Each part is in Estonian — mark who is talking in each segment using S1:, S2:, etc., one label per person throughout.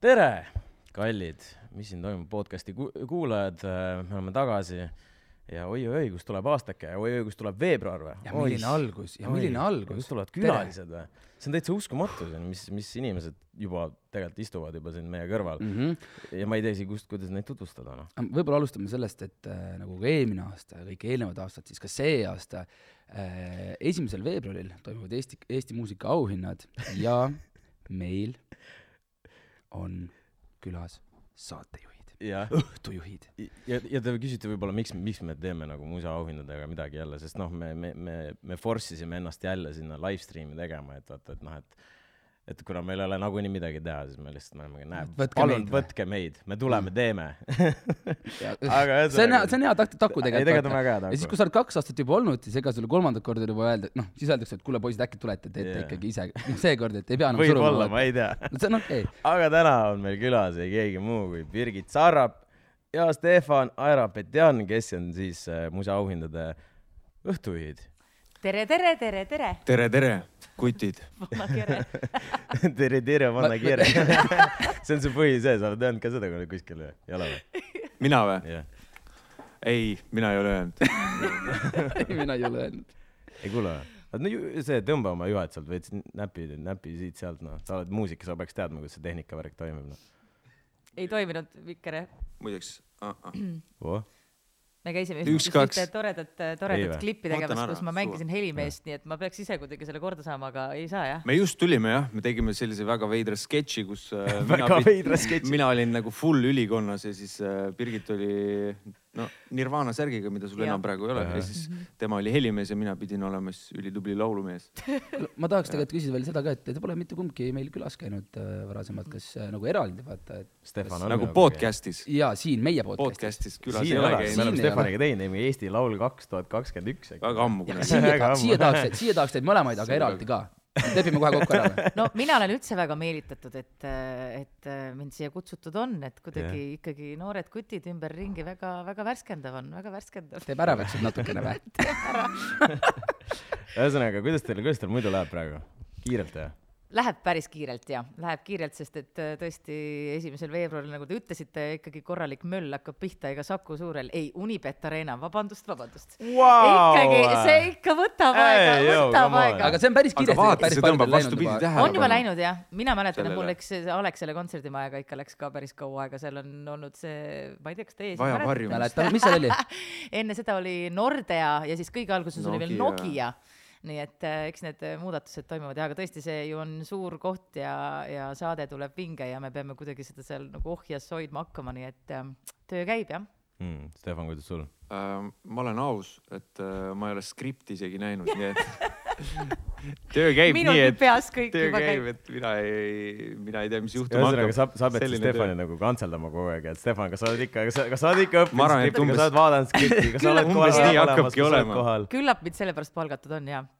S1: tere, kallid, mis siin toimub, podcast'i ku- kuulajad, me oleme tagasi ja oi-oi, kust tuleb aastake ja oi-oi, kust tuleb veebruar või?
S2: ja milline algus ja milline algus
S1: kust. tulevad külalised või? see on täitsa uskumatu, on, mis, mis inimesed juba tegelikult istuvad juba siin meie kõrval
S2: Mm -hmm.
S1: ja ma ei tea isegi, kust, kuidas neid tutvustada, noh.
S2: võib-olla alustame sellest, et äh, nagu ka eelmine aasta ja kõik eelnevad aastad, siis ka see aasta äh, esimesel veebruaril toimuvad Eesti, Eesti muusika auhinnad ja meil on külas saatejuhid, õhtujuhid.
S1: ja, ja te küsite võib-olla, miks, miks me teeme nagu muusikaauhindadega midagi jälle, sest noh, me, me, me, me force isime ennast jälle sinna live stream'i tegema, et vaata, et noh, et et kuna meil ei ole nagunii midagi teha, siis me lihtsalt me olemegi, näe, palun
S2: meid
S1: võtke meid, me tuleme, teeme.
S2: aga see on hea, see on hea tak-, taku
S1: ei, tegelikult on
S2: tegelikult.
S1: väga hea
S2: ja siis,
S1: taku
S2: kui. sa oled kaks aastat juba olnud, siis ega sulle kolmandat korda juba öelda, noh, siis öeldakse, et kuule, poisid, äkki tulete, teete yeah. ikkagi ise. noh, seekord, et ei pea enam
S1: võib-olla, ma ei tea.
S2: no see on okei okay..
S1: aga täna on meil külas ei keegi muu kui Birgit Sarrap ja Stefan Aerapetjan, kes on siis äh, muusikaauhindade õhtujuhid.
S3: tere, tere, tere, tere,
S4: tere, tere, kutid.
S3: vana kere.
S1: tere, tere,
S2: Ma-
S1: vanna kire. see on su põhi see, sa oled öelnud ka seda kuskil või? ei ole või?
S4: mina või?
S1: jah.
S4: ei, mina ei ole öelnud.
S2: mina ei ole öelnud.
S1: ei kuule või? no see, tõmba oma juhet sealt veits näpi, näpi siit-sealt, noh. sa oled muusik, sa peaks teadma, kuidas see tehnikavärk toimib, noh.
S3: ei toiminud, Vikkere.
S4: muideks uh,
S1: voh,
S3: me käisime
S4: Üks,
S3: ühte toredat,
S1: Ei
S3: toredat klippi tegemas, kus ma mängisin helimeest, nii et ma peaks ise kuidagi selle korda saama, aga ei saa jah.
S4: me just tulime jah, me tegime sellise väga veidra sketši, kus äh,
S1: väga
S4: pid-
S1: veidra sketši.
S4: mina olin nagu full ülikonnas ja siis äh, Birgit oli no Nirvana särgiga, mida sul
S3: Jah.
S4: enam praegu ei ole ja siis tema oli helimees ja mina pidin olema siis ülitubli laulumees.
S2: ma tahaks tegelikult küsida veel seda ka, et te pole mitte kumbki meil külas käinud äh, varasemalt, kas äh, nagu eraldi vaata, et
S1: on
S4: nagu. podcast'is,
S2: jaa, siin meie podcast'is.
S4: podcast'is külas
S1: siin
S4: ei ole
S1: ole, me
S2: Siin
S1: oleme
S4: käinud.
S1: Stefaniga teinud, Eesti Laul kaks tuhat kakskümmend üks.
S4: väga
S2: Ja
S1: ammu.
S2: siia tahaks, siia tahaks teid mõlemaid, aga eraldi ka. Lepime kohe kokku ära või?
S3: no mina olen üldse väga meelitatud, et, et mind siia kutsutud on, et kuidagi
S1: Jah.
S3: ikkagi noored kutid ümberringi väga-väga värskendav on, väga värskendav.
S2: teeb ärevaks nüüd natukene või?
S1: ühesõnaga, kuidas teil, kuidas teil muidu läheb praegu? kiirelt või?
S3: Läheb päris kiirelt ja läheb kiirelt, sest et äh, tõesti esimesel veebruaril, nagu te ütlesite, ikkagi korralik möll hakkab pihta, ega Saku Suurel, ei Unibet Arena, vabandust, vabandust
S1: Wow!
S3: ikkagi, see ikka võtab aega,
S1: Ei, joo,
S3: võtab aega
S2: aga see on päris
S4: aga
S2: kiiresti
S4: vaata,
S2: päris
S4: see tõmbab vastupidi tähelepanu.
S3: on juba läinud jah, mina mäletan, et mul läks see Alexela kontserdimajaga ikka läks ka päris kaua aega, seal on olnud see, ma ei tea, kas teie
S4: Vaja
S3: mäletate?
S4: varju.
S2: mäletan, mis seal oli?
S3: enne seda oli Nordea ja siis kõige alguses oli veel
S4: Nokia.
S3: Nii et äh, eks need äh, muudatused toimuvad ja, aga tõesti, see ju on suur koht ja, ja saade tuleb vinge ja me peame kuidagi seda seal nagu ohjas hoidma hakkama, nii et äh, töö käib jah.
S1: hmm,? Stefan, kuidas sul?
S4: äh,. ma olen aus, et äh, ma ei ole skripti isegi näinud, nii et töö käib
S3: minul
S4: nii, et
S3: peas kõik
S4: töö käib, et mina ei, mina ei tea, mis juhtuma
S1: ühesõnaga, sa, sa pead Stefani
S4: töö.
S1: nagu kantseldama kogu aeg, et Stefan, kas sa oled ikka, kas sa, kas sa oled ikka õppinud
S4: et
S1: skripti, kas sa oled vaadanud skripti, kas sa oled kohal olemas,
S4: hakkabki
S1: kas sa oled
S4: olema.
S1: kohal?
S3: küllap mind sellepärast palgatud on jah.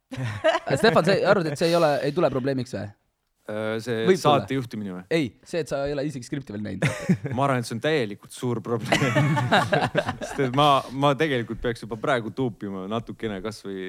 S2: Stefan, sa arvad, et see ei ole, ei tule probleemiks või?
S4: Äh, see
S2: Võib
S4: saate juhtimine või?
S2: ei, see, et sa ei ole isegi skripti veel näinud.
S4: ma arvan, et see on täielikult suur probleem. sest et ma, ma tegelikult peaks juba praegu tuupima natukene kasvõi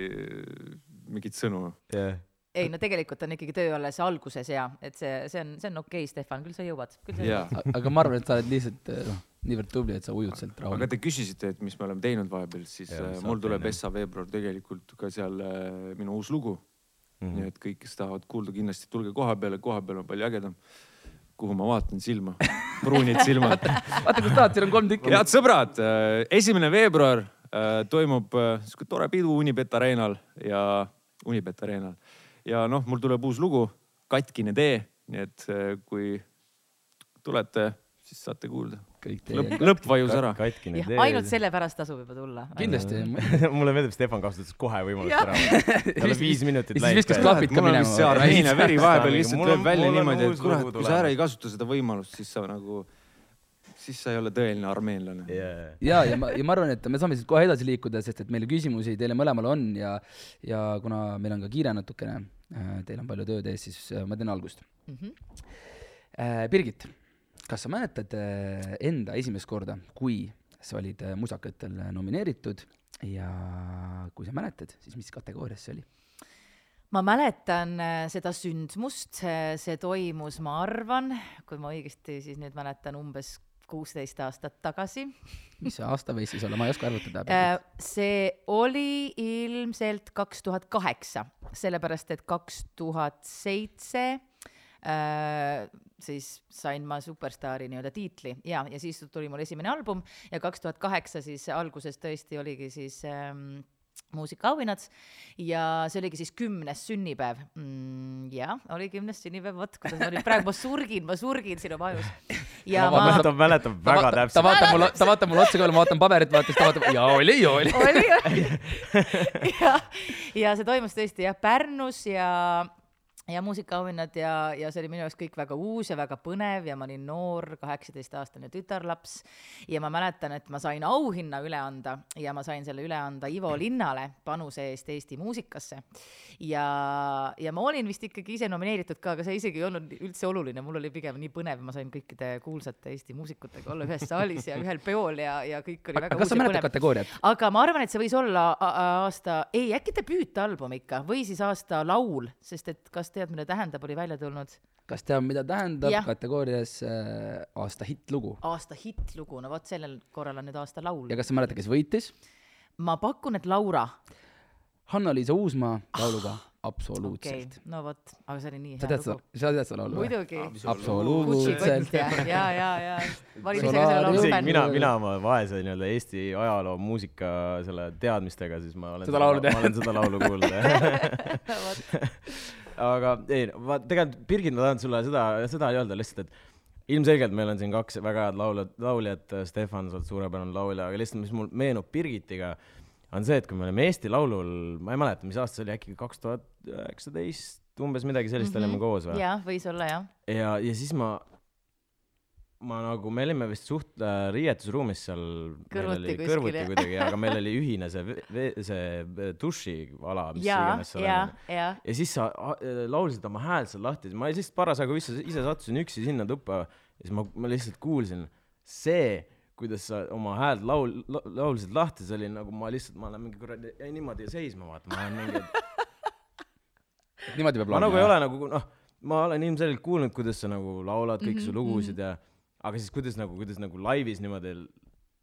S4: mingit sõnu.
S1: jah,
S3: ei no tegelikult on ikkagi töö alles alguses ja et see, see on, see on okei okay,, Stefan, küll sa jõuad, küll sa
S4: jaa
S3: jõuad.,
S2: aga ma arvan, et sa oled lihtsalt noh, niivõrd tubli, et sa ujud sealt
S4: aga
S2: rahulikult.
S4: te küsisite, et mis me oleme teinud vahepeal, siis
S1: Jaa,
S4: äh,
S1: saate
S4: mul tuleb. Essa veebruar tegelikult ka seal äh, minu uus lugu mm. -hmm. nii et kõik, kes tahavad kuulda, kindlasti tulge koha peale, koha peal on palju ägedam. kuhu ma vaatan silma, pruunid silmad.
S2: vaata, kus tahad, siin on kolm tükki.
S4: head sõbrad, esimene veebruar toimub sihuke tore pidu Unibet Arenal ja Unibet Arenal ja noh, mul tuleb uus lugu Katkine tee, nii et äh, kui tulete, siis saate kuulda.
S2: kõik
S4: lõpp, lõpp vajus ära.
S3: ainult sellepärast tasub juba tulla.
S2: kindlasti.
S1: mulle meeldib, Stefan kasutas kohe võimalust ära. tal on viis minutit
S2: Ja siis viskas klapid ka
S4: mul on
S2: minema.
S4: vist see armeenia veri vahepeal lihtsalt lööb välja niimoodi, et kurat, kui sa ära ei kasuta seda võimalust, siis sa nagu, siis sa ei ole tõeline armeenlane.
S1: yeah..
S2: ja, ja ma, ja ma arvan, et me saame siit kohe edasi liikuda, sest et meil küsimusi teile mõlemale on ja, ja kuna meil on ka kiire natukene, teil on palju tööd ees, siis äh, ma teen algust.
S3: Mhm.
S2: Birgit, kas sa mäletad äh, enda esimest korda, kui sa olid äh, musakatel nomineeritud ja kui sa mäletad, siis mis kategoorias see oli?
S3: ma mäletan äh, seda sündmust, see toimus, ma arvan, kui ma õigesti siis nüüd mäletan, umbes kuusteist aastat tagasi.
S2: mis see aasta võis siis olla, ma ei oska arvutada.
S3: Äh, see oli ilmselt kaks tuhat kaheksa, sellepärast et kaks tuhat seitse äh, siis sain ma superstaari nii-öelda tiitli ja, ja siis tuli mul esimene album ja kaks tuhat kaheksa siis alguses tõesti oligi siis ähm, muusikaauhinnad ja see oligi siis kümnes sünnipäev mm,. jah, oli kümnes sünnipäev, vot kuidas ma nüüd praegu, ma surgin, ma surgin sinu majus.
S1: ja ma, ma... ta mäletab väga
S2: ta
S1: täpselt.
S2: ta vaatab mulle, ta vaatab mulle otsa ka, ma vaatan paberit, vaatan, ta vaatab, ja oli, oli.
S3: oli, oli. ja, ja see toimus tõesti jah, Pärnus ja ja muusikaauhinnad ja, ja see oli minu jaoks kõik väga uus ja väga põnev ja ma olin noor, kaheksateistaastane tütarlaps. ja ma mäletan, et ma sain auhinna üle anda ja ma sain selle üle anda Ivo Linnale panuse eest Eesti muusikasse. ja, ja ma olin vist ikkagi ise nomineeritud ka, aga see isegi ei olnud üldse oluline, mul oli pigem nii põnev, ma sain kõikide kuulsate Eesti muusikutega olla ühes saalis ja ühel peol ja, ja kõik oli väga
S2: kas sa mäletad kategooriat?
S3: aga ma arvan, et see võis olla aasta, ei, äkki debüütalbum ikka või siis aasta laul, sest et kas te tead, mida tähendab, oli välja tulnud?
S2: kas tead, mida tähendab ja. kategoorias äh, aasta hittlugu?
S3: aasta hittlugu, no vot sellel korral on nüüd aasta laul.
S2: ja kas sa mäletad, kes võitis?
S3: ma pakun, et Laura.
S2: Hanna-Liisa Uusmaa lauluga ah. Absoluutselt.
S3: Okay.. no vot, aga see oli nii
S2: hea lugu. sa tead seda laulu
S3: või? muidugi.
S2: absoluutselt.
S3: ja, ja, ja laulu
S1: mina, mina oma vaese nii-öelda Eesti ajaloo muusika selle teadmistega, siis ma olen
S2: seda, seda,
S1: ma olen seda laulu kuulnud aga ei, vaat tegelikult Birgit, ma tahan sulle seda, seda öelda lihtsalt, et ilmselgelt meil on siin kaks väga head lauljat, lauljat, Stefan, sa oled suurepärane laulja, aga lihtsalt, mis mul meenub Birgitiga, on see, et kui me olime Eesti Laulul, ma ei mäleta, mis aasta see oli, äkki kaks tuhat üheksateist, umbes midagi sellist mm -hmm. olime koos või?
S3: jah, võis olla jah.
S1: ja, ja siis ma ma nagu, me olime vist suht äh, riietusruumis seal.
S3: kõrvuti kuskil
S1: kõrvuti kuidagi, aga meil oli ühine see, see dušiala, mis ja, iganes seal
S3: on. ja
S1: siis sa laulsid oma häält seal lahti, ma lihtsalt parasjagu ise, ise sattusin üksi sinna tuppa ja siis ma, ma lihtsalt kuulsin see, kuidas sa oma häält laul la,, laulsid lahti, see oli nagu ma lihtsalt, ma olen mingi kuradi, jäin niimoodi seisma, vaata, ma olen mingi
S2: niimoodi peab
S1: laulma. ma nagu ei ole nagu noh, ma olen ilmselgelt kuulnud, kuidas sa nagu laulad kõiki mm -hmm, su lugusid mm -hmm. ja aga siis kuidas nagu, kuidas nagu laivis niimoodi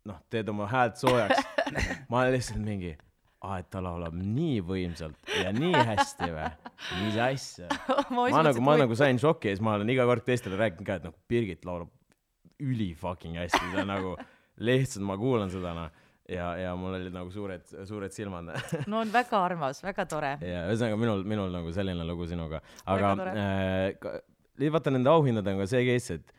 S1: noh, teed oma häält soojaks ma olen lihtsalt mingi, aa, et ta laulab nii võimsalt ja nii hästi või, mis asja ma, ma nagu, ma nagu sain šoki ja siis ma olen iga kord teistele rääkinud ka, et noh, Birgit laulab üli fucking hästi, ta nagu lihtsalt ma kuulan seda noh. Ja, ja mul olid nagu suured, suured silmad
S3: no on väga armas, väga tore.
S1: ja ühesõnaga minul, minul nagu selline lugu sinuga, aga äh, vaata nende auhindadega on see case, et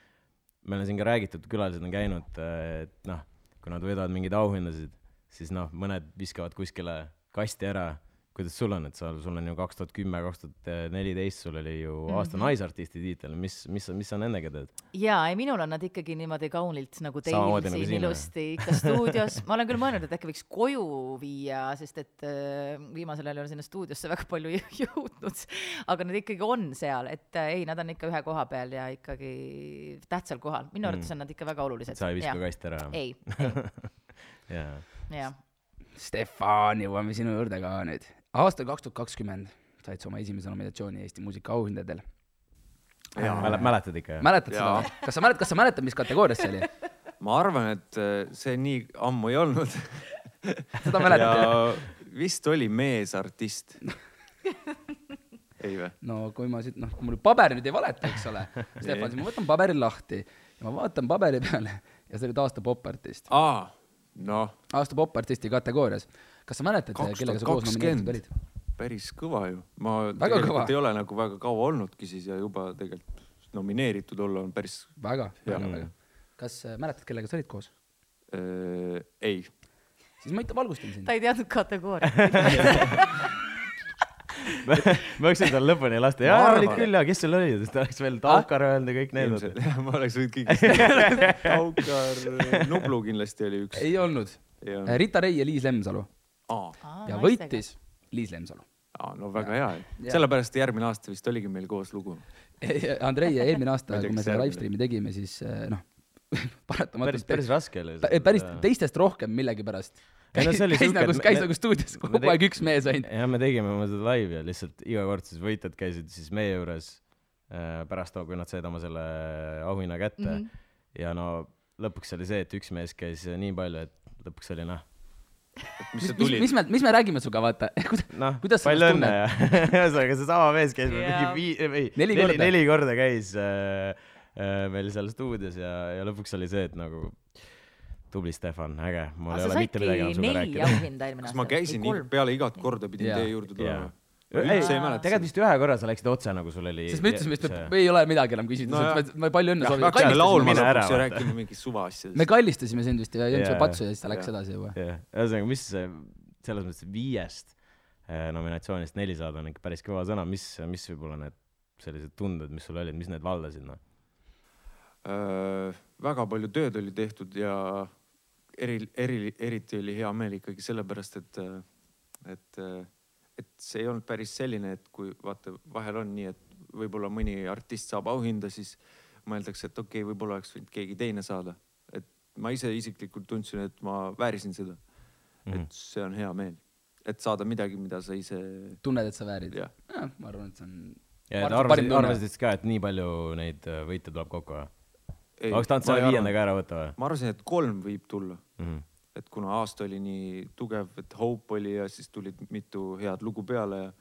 S1: meil on siin ka räägitud, külalised on käinud, et noh, kui nad võidavad mingeid auhindasid, siis noh, mõned viskavad kuskile kasti ära kuidas sul on, et sa, sul on ju kaks tuhat kümme, kaks tuhat neliteist, sul oli ju mm -hmm. aasta naisartisti tiitel, mis, mis, mis sa nendega teed?
S3: jaa, ei minul on nad ikkagi niimoodi kaunilt nagu teil Samamoodi siin nagu ilusti ikka stuudios ma olen küll mõelnud, et äkki võiks koju viia, sest et äh, viimasel ajal ei ole sinna stuudiosse väga palju jõudnud, aga nad ikkagi on seal, et äh, ei, nad on ikka ühe koha peal ja ikkagi tähtsal kohal, minu arvates mm. on nad ikka väga olulised.
S1: sa ei viska kasti ära?
S3: ei, ei.
S1: jaa.
S3: jah
S2: Stefan, jõuame sinu juurde ka nüüd aastal kaks tuhat kakskümmend said sa oma esimese nominatsiooni Eesti muusikaauhindadel.
S1: jaa, mäletad ikka?
S2: mäletad seda või? kas sa mäletad, kas sa mäletad, mis kategoorias see oli?
S4: ma arvan, et äh, see nii ammu ei olnud
S2: seda mäletad jah?
S4: vist oli meesartist ei või?
S2: no kui ma siit, noh, kui mul paber nüüd ei valeta, eks ole, Stefan, siis ma võtan paberi lahti ja ma vaatan paberi peale ja see oli aasta popartist.
S4: aa, noh.
S2: aasta popartisti kategoorias kas sa mäletad, kellega sa koos nomineeritud olid?
S4: päris kõva ju. ma väga tegelikult kõva. ei ole nagu väga kaua olnudki siis ja juba tegelikult nomineeritud olla on päris
S2: väga, väga, väga. kas äh, mäletad, kellega sa olid koos
S4: äh,? ei.
S2: siis ma ikka valgustan sind.
S3: ta ei teadnud kategooriat
S1: ma võiksin tal lõpuni lasta, jaa, olid küll ja kes sul olid, siis ta oleks veel Taukar öelnud ja kõik need.
S4: ma oleks võinud kõigist Taukar, Nublu kindlasti oli üks.
S2: ei olnud. Rita Rei ja Liis Lemsalu ja võitis Liis Lemsalu.
S4: aa, no väga hea ju. sellepärast järgmine aasta vist oligi meil koos lugu.
S2: Andrei, eelmine aasta, kui me seda live stream'i tegime, siis eh, noh, paratamatult
S1: päris, päris raske oli.
S2: päris teistest rohkem millegipärast
S1: ei no see oli
S2: käis nagu, käis nagu stuudios
S1: me
S2: kogu aeg üks mees ainult.
S1: jah, me tegime oma seda laivi ja lihtsalt iga kord siis võitjad käisid siis meie juures äh, pärast, kui nad said oma selle auhinna kätte mm. -hmm. ja no lõpuks oli see, et üks mees käis nii palju, et lõpuks oli noh,
S4: mis
S2: mis
S4: see,
S2: mis,
S4: tuli?
S2: mis me, mis me räägime sinuga, vaata,
S1: noh,
S2: Kuidas sa
S1: palju
S2: ennast
S1: õnne ja ühesõnaga seesama mees käis meil
S3: Jaa.
S1: mingi vii-, või
S2: Neli
S1: neli,
S2: korda.
S1: neli, korda käis äh, äh, meil seal stuudios ja, ja lõpuks oli see, et nagu tubli Stefan, äge, mul ei
S3: sa
S1: ole mitte midagi enam
S3: neli
S1: rääkida.
S4: kas ma käisin nii, peale igat korda pidin
S2: Jaa.
S4: teie juurde tulema
S1: Jaa.?
S4: Üldse ei, mäleta
S1: tegelikult. vist ühe korra sa läksid otse nagu sul oli.
S2: sest me ütlesime, et me ei ole midagi enam küsida
S4: No
S2: me palju õnne soovime.
S4: hakkasime laulma lõpuks ja rääkima mingist suvaasjadest
S2: me. kallistasime sind vist ja jõime sulle patsu ja siis ta läks edasi juba.
S1: ühesõnaga, mis selles mõttes viiest eh, nominatsioonist neli saada on ikka päris kõva sõna, mis, mis võib-olla need sellised tunded, mis sul olid, mis need valdasid, noh?
S4: Äh, väga palju tööd oli tehtud ja eri, eri, eriti oli hea meel ikkagi sellepärast, et, et, et see ei olnud päris selline, et kui vaata, vahel on nii, et võib-olla mõni artist saab auhinda, siis mõeldakse, et okei okay,, võib-olla oleks võinud keegi teine saada. et ma ise isiklikult tundsin, et ma väärisin seda mm, -hmm. et see on hea meel, et saada midagi, mida sa ise,
S2: tunned, et sa väärid?
S4: jah,
S2: ma arvan, et see on
S1: ja
S2: Ma
S1: te
S2: et
S1: arvasid, arvasid siis ka, et nii palju neid äh, võite tuleb kokku või? oleks tahtnud selle viienda ka ära võtta või
S4: ma arvasin, et kolm võib tulla
S1: mm? -hmm.
S4: Et kuna aasta oli nii tugev, et Hope oli ja siis tulid mitu head lugu peale ja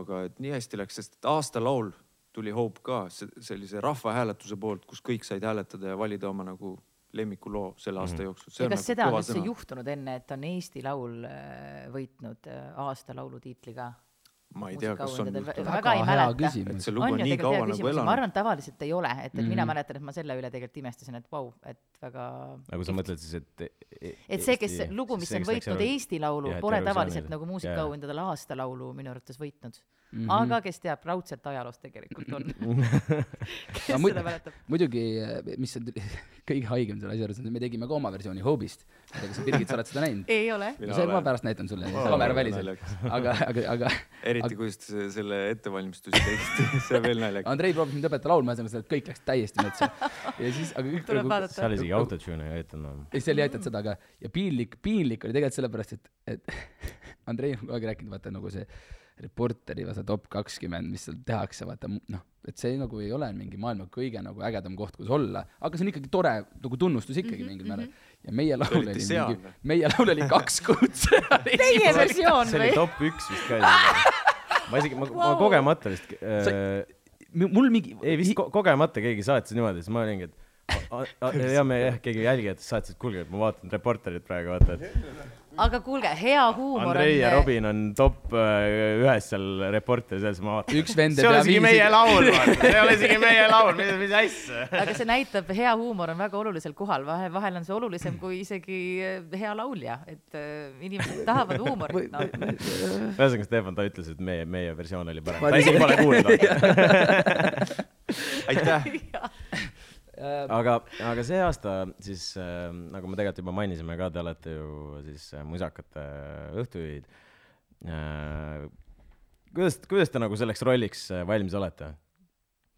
S4: aga et nii hästi läks, sest et aastalaul tuli Hope ka se- sellise rahvahääletuse poolt, kus kõik said hääletada ja valida oma nagu lemmikuloo selle aasta
S1: Mhm.
S4: jooksul. see
S3: ja kas
S4: nagu
S3: seda on üldse juhtunud enne, et on Eesti Laul äh, võitnud äh, aasta laulutiitli ka?
S4: Ma ei tea, kas on juhtunud,
S3: väga ei mäleta.
S4: et see lugu on
S3: ju
S4: nii kaua nagu
S3: ja ma
S4: elanud.
S3: arvan, et tavaliselt ei ole, et, et mina
S2: Mhm.
S3: mäletan, et ma selle üle tegelikult imestasin, et vau, et väga
S1: nagu sa mõtled siis, et
S3: et see, kes lugu, mis on võitnud Eesti Laulu pole tavaliselt nagu muusikaauhindadel aastalaulu minu arvates võitnud.
S2: mm. -hmm.
S3: aga kes teab, raudselt ajaloost tegelikult on. kes
S2: No
S3: seda mäletab?
S2: muidugi, mis on kõige haigem selle asja juures on, et me tegime ka oma versiooni Hope'ist. ma ei tea, kas sa Birgit, sa oled seda näinud?
S3: ei ole.
S2: no see ma pärast näitan sulle kaamera väliselt. aga, aga, aga
S4: eriti, kuidas te se- selle ettevalmistusi tegite, see on veel naljakas.
S2: Andrei proovis mind õpetada laulma, ühesõnaga kõik läks täiesti metsa. ja siis, aga kõik
S3: tuleb vaadata
S1: seal. isegi autotune'i ei aidanud enam.
S2: ei, seal ei aidanud seda, aga ja piinlik, piinlik oli tegelikult sellepärast, et, et Andrei on kogu aeg rääkinud, vaata nagu see reporteri või see top kakskümmend, mis seal tehakse, vaata noh, et see nagu ei ole mingi maailma kõige nagu ägedam koht, kus olla, aga see on ikkagi tore nagu tunnustus ikkagi mingil määral. ja meie laul oli
S4: seal
S2: mingi
S4: või?,
S2: meie laul oli kaks kuud seal
S3: teie versioon
S1: see oli
S3: või?
S1: top üks vist ka isegi. ma isegi, ma, ma
S3: Vau.
S1: kogemata vist äh,,
S2: mul mingi
S1: ei vist ko kogemata keegi saatis niimoodi, siis ma olingi, et ja me jah, keegi jälgijatest saatis, et kuulge, et ma vaatan Reporterit praegu, vaata, et
S3: aga kuulge, hea huumor
S1: Andrei ja
S3: on.
S1: Robin on top äh, ühes seal Reporteris, siis ma vaatan.
S2: üks vend
S1: see ei ole isegi meie
S2: viisi-
S1: laul, see ei ole isegi meie laul, mis, mis asja.
S3: aga see näitab, hea huumor on väga olulisel kohal, vahe, vahel on see olulisem kui isegi äh, hea laulja, et äh, inimesed tahavad huumorit, noh.
S1: ühesõnaga, Stefan, ta ütles, et meie, meie versioon oli parem.
S2: Ma
S1: ta isegi pole kuulnud.
S4: aitäh.
S2: Äh,
S1: aga, aga see aasta siis äh, nagu me tegelikult juba mainisime ka, te olete ju siis äh, musakate õhtujuhid äh,. kuidas, kuidas te nagu selleks rolliks äh, valmis olete?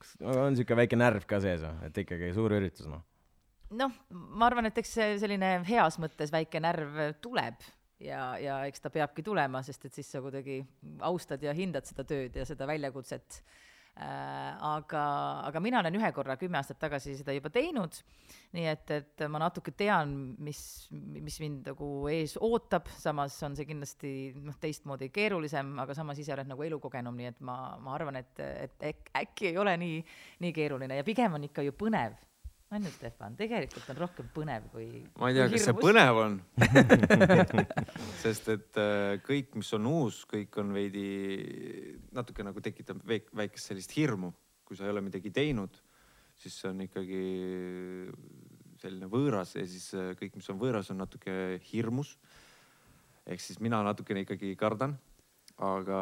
S1: kas on siuke väike närv ka sees või, et ikkagi suur üritus noh?
S3: noh, ma arvan, et eks see selline heas mõttes väike närv tuleb ja, ja eks ta peabki tulema, sest et siis sa kuidagi austad ja hindad seda tööd ja seda väljakutset äh,. aga, aga mina olen ühe korra kümme aastat tagasi seda juba teinud, nii et, et ma natuke tean, mis, mis mind nagu ees ootab, samas on see kindlasti noh, teistmoodi keerulisem, aga samas ise oled nagu elukogenum, nii et ma, ma arvan, et, et äk- äkki ei ole nii, nii keeruline. Ja pigem on ikka ju põnev on ju, Stefan, tegelikult on rohkem põnev kui
S4: ma ei tea, kas see põnev on. Sest et äh, kõik, mis on uus, kõik on veidi, natuke nagu tekitab väikest sellist hirmu, kui sa ei ole midagi teinud, siis see on ikkagi selline võõras ja siis äh, kõik, mis on võõras, on natuke hirmus. ehk siis mina natukene ikkagi kardan, aga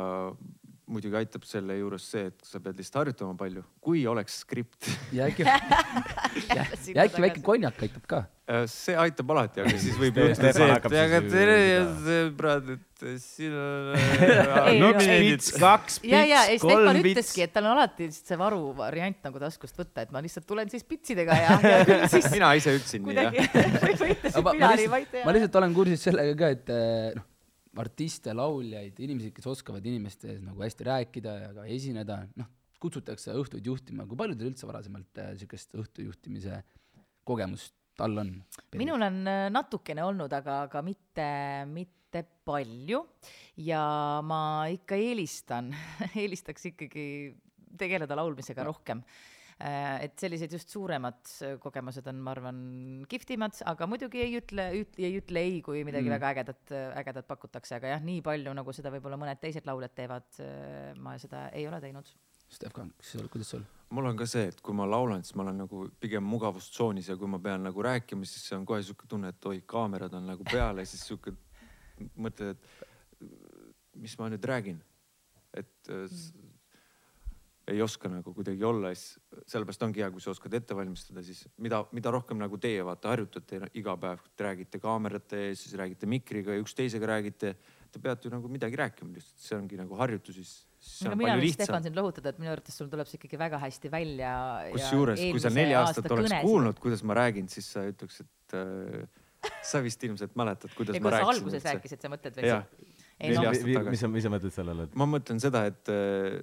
S4: muidugi aitab selle juures see, et sa pead lihtsalt harjutama palju, kui oleks skript.
S2: Ja äkki, ja, ja äkki väike konjak aitab ka.
S4: Äh, see aitab alati, aga siis võib juhtuda
S1: Stefan
S4: see, et aga tere sõbrad, et siin on
S3: no-
S1: pits, kaks
S3: ja, ja, ei
S1: pits,
S3: Stefan
S1: kolm pits.
S3: ütleski,. et tal on alati lihtsalt see varu variant nagu taskust võtta, et ma lihtsalt tulen siis pitsidega ja, ja küll siis
S4: mina ise ütlesin nii jah.
S2: ma, lihtsalt, olen kursis sellega ka, et eh, noh, artiste, lauljaid, inimesi, kes oskavad inimeste ees nagu hästi rääkida ja ka esineda, noh, kutsutakse õhtuid juhtima, kui palju teil üldse varasemalt niisugust õhtu juhtimise kogemust all on?
S3: minul on äh, natukene olnud, aga, aga mitte, mitte palju ja ma ikka eelistan, eelistaks ikkagi tegeleda laulmisega rohkem. Et sellised just suuremad äh, kogemused on, ma arvan, kihvtimad, aga muidugi ei ütle, ei ütle ei, kui midagi mm.
S2: Mm.
S3: väga ägedat, ägedat pakutakse, aga jah, nii palju, nagu seda võib-olla mõned teised lauljad teevad, ma seda ei ole teinud.
S2: Stefan, kas sul, kuidas sul?
S4: mul on ka see, et kui ma laulan, siis ma olen nagu pigem mugavustsoonis ja kui ma pean nagu rääkima, siis see on kohe siuke tunne, et oi, kaamerad on nagu peal ja siis siuke mõtled, et mis ma nüüd räägin. et äh, s- ei oska nagu kuidagi olla, siis sellepärast ongi hea, kui sa oskad ette valmistada, siis mida, mida rohkem nagu teie vaata harjutate iga päev, te räägite kaamerate ees, siis räägite mikriga ja üksteisega räägite. Te peate ju nagu midagi rääkima lihtsalt, see ongi nagu harjutus, siis, on
S3: mina võin Stefan sind lohutada, et minu arvates sul tuleb see ikkagi väga hästi välja.
S4: kusjuures, kui sa neli aastat oleks kuulnud, kuidas ma räägin, siis sa ütleks, et äh, sa vist ilmselt mäletad, kuidas
S3: ja
S4: ma rääkisin.
S3: alguses rääkisid, sa mõtled veel
S4: tagasi.
S1: mis sa, mis sa mõtled sellele, et
S4: ma mõtlen seda, et äh,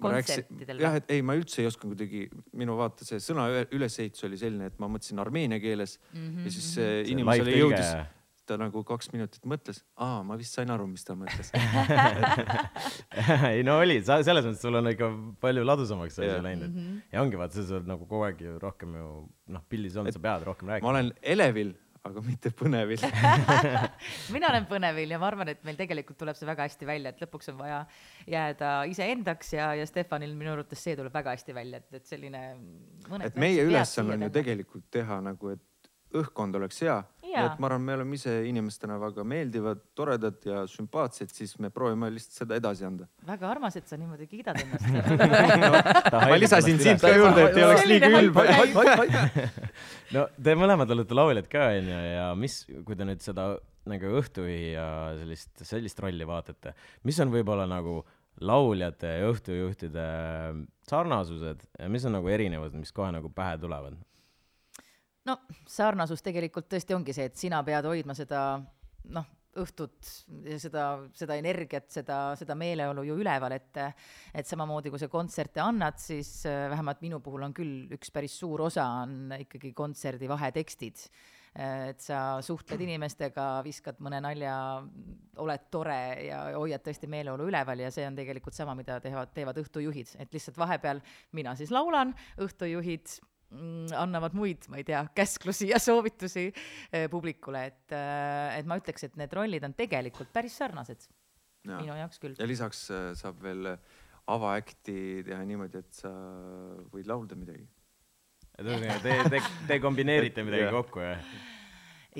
S3: kontsertidel
S4: jah, et ei, ma üldse ei osanud kuidagi, minu vaata see sõna üle- ülesehitus oli selline, et ma mõtlesin armeenia keeles
S3: Mhm,
S4: ja siis
S1: see
S4: inimesele
S1: live-tõlge-
S4: jõudis, ta nagu kaks minutit mõtles, aa, ma vist sain aru, mis ta mõtles.
S1: ei no oli, sa selles mõttes sul on ikka palju ladusamaks see asi läinud,
S3: Mhm.
S1: et ja ongi vaata, sa oled nagu kogu aeg ju rohkem ju noh, pildis olnud, sa pead rohkem
S4: ma
S1: rääkima.
S4: olen elevil, aga mitte põnevil.
S3: mina olen põnevil ja ma arvan, et meil tegelikult tuleb see väga hästi välja, et lõpuks on vaja jääda iseendaks ja, ja Stefanil minu arvates see tuleb väga hästi välja, et, et selline
S4: et meie ülesanne on ju tegelikult teha nagu, et õhkond oleks hea. Nii et ma arvan, me oleme ise inimestena väga meeldivad, toredad ja sümpaatsed, siis me proovime lihtsalt seda edasi anda.
S3: väga armas, et sa niimoodi kiidad ennast.
S4: ma lisasin sind ka juurde, et ei oleks liiga
S3: halb-
S1: no te mõlemad olete lauljad ka onju ja mis, kui te nüüd seda nagu õhtujuhi ja sellist, sellist rolli vaatate, mis on võib-olla nagu lauljate ja õhtujuhtide sarnasused ja mis on nagu erinevused, mis kohe nagu pähe tulevad?
S3: No sarnasus tegelikult tõesti ongi see, et sina pead hoidma seda noh, õhtut seda, seda energiat, seda, seda meeleolu ju üleval, et et samamoodi kui sa kontserte annad, siis äh, vähemalt minu puhul on küll üks päris suur osa on ikkagi kontserdi vahetekstid. et sa suhtled inimestega, viskad mõne nalja, oled tore ja hoiad tõesti meeleolu üleval ja see on tegelikult sama, mida teevad, teevad õhtujuhid, et lihtsalt vahepeal mina siis laulan, õhtujuhid annavad muid, ma ei tea, käsklusi ja soovitusi eh, publikule, et, et ma ütleks, et need rollid on tegelikult päris sarnased minu jaoks küll.
S4: ja lisaks äh, saab veel avaäkti teha niimoodi, et sa võid laulda midagi.
S1: te, te, te kombineerite midagi kokku jah?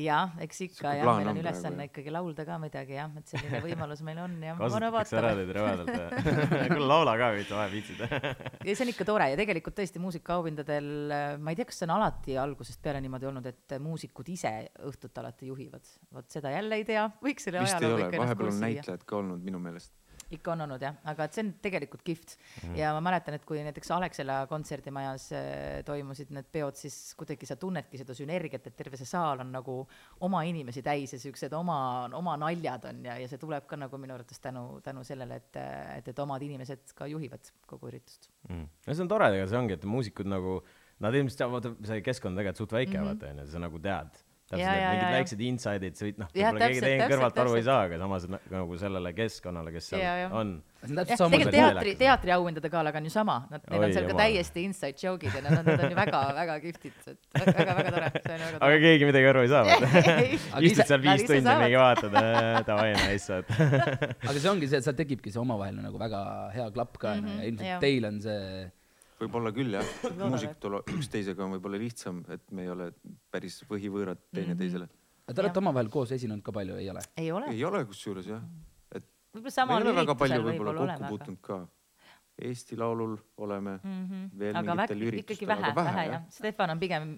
S3: jah, eks ikka jah, meil
S4: on
S3: ülesanne ikkagi laulda ka midagi jah, et selline võimalus meil on ja
S1: kasutatakse ära teid rõvedalt. kuule laula ka veits vahe viitsid.
S3: ja see on ikka tore ja tegelikult tõesti muusikaauhindadel, ma ei tea, kas see on alati algusest peale niimoodi olnud, et muusikud ise õhtut alati juhivad. vot seda jälle ei tea, võiks selle
S4: vist ei ole, vahepeal on näitlejad ka olnud minu meelest.
S3: Ikka on olnud jah, aga et see on tegelikult kihvt mm. ja ma mäletan, et kui näiteks Alexela kontserdimajas äh, toimusid need peod, siis kuidagi sa tunnedki seda sünergiat, et terve see saal on nagu oma inimesi täis ja siuksed oma, oma naljad on ja, ja see tuleb ka nagu minu arvates tänu, tänu sellele, et, et, et omad inimesed ka juhivad kogu üritust.
S1: mm.. no see on tore, ega see ongi, et muusikud nagu, nad ilmselt vaata see keskkond on tegelikult suht väike mm, -hmm. vaata onju, sa nagu tead. Täpselt
S3: Ja,
S1: need
S3: ja,
S1: mingid väiksed inside'id, sa võid noh, võib-olla keegi teine kõrvalt aru ei saa, aga samas na- nagu sellele keskkonnale, kes seal
S3: Ja, ja.
S1: on.
S3: tegelikult teatri, teatriauhindade galal on ju sama, nad, neil
S1: Oi
S3: on seal ka
S1: jumal.
S3: täiesti inside joke'id ja nad on, nad on ju väga-väga kihvtid, et väga-väga tore, see on väga
S1: aga
S3: tore.
S1: keegi midagi aru ei saa.
S2: Aga
S1: istud seal viis tundi, mingi vaatad, davai, nice, vaata.
S2: aga see ongi see, et seal tekibki see omavaheline nagu väga hea klapp ka
S3: Mhm,
S2: ja ilmselt teil on see
S4: võib-olla küll jah, muusikutel üksteisega on võib-olla lihtsam, et me ei ole päris põhivõõrad teineteisele.
S2: te olete omavahel koos esinenud ka palju, ei ole?
S3: ei ole,
S4: ei ole kusjuures jah, et me ei ole väga palju võib-olla kokku
S3: oleme, aga
S4: puutunud ka. Eesti Laulul oleme
S3: mm. -hmm.
S4: veel
S3: aga
S4: üritustel,
S3: ikkagi vähe,
S4: aga
S3: vähe jah, Stefan on pigem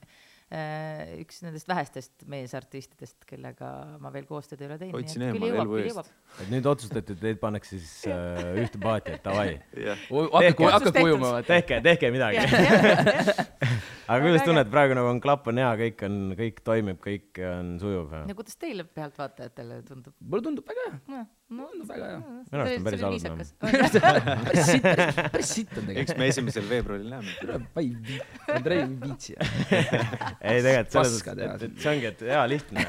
S3: üks nendest vähestest meesartistidest, kellega ma veel koostööd ei ole teinud.
S4: Hoidsin eemale elu eest.
S1: et nüüd otsustati, et teid pannakse siis äh, ühte paati, et davai,
S4: jah,
S2: hakake, ujuma,
S1: tehke, tehke midagi. aga kuidas
S3: äge.
S1: tunned, praegu nagu on klapp on hea, kõik on, kõik toimib, kõik on sujuv?
S3: no kuidas teile pealtvaatajatele tundub?
S2: mulle tundub väga hea.
S3: no
S2: Tundub väga hea.
S1: Minu arust on päris halb,
S2: päris sitt, päris, sitt on
S4: eks
S2: tegelikult.
S4: me esimesel veebruaril näeme.
S2: ma ei vii-, Andrei ei viitsi.
S1: ei tegelikult selles et, et see ongi, et hea lihtne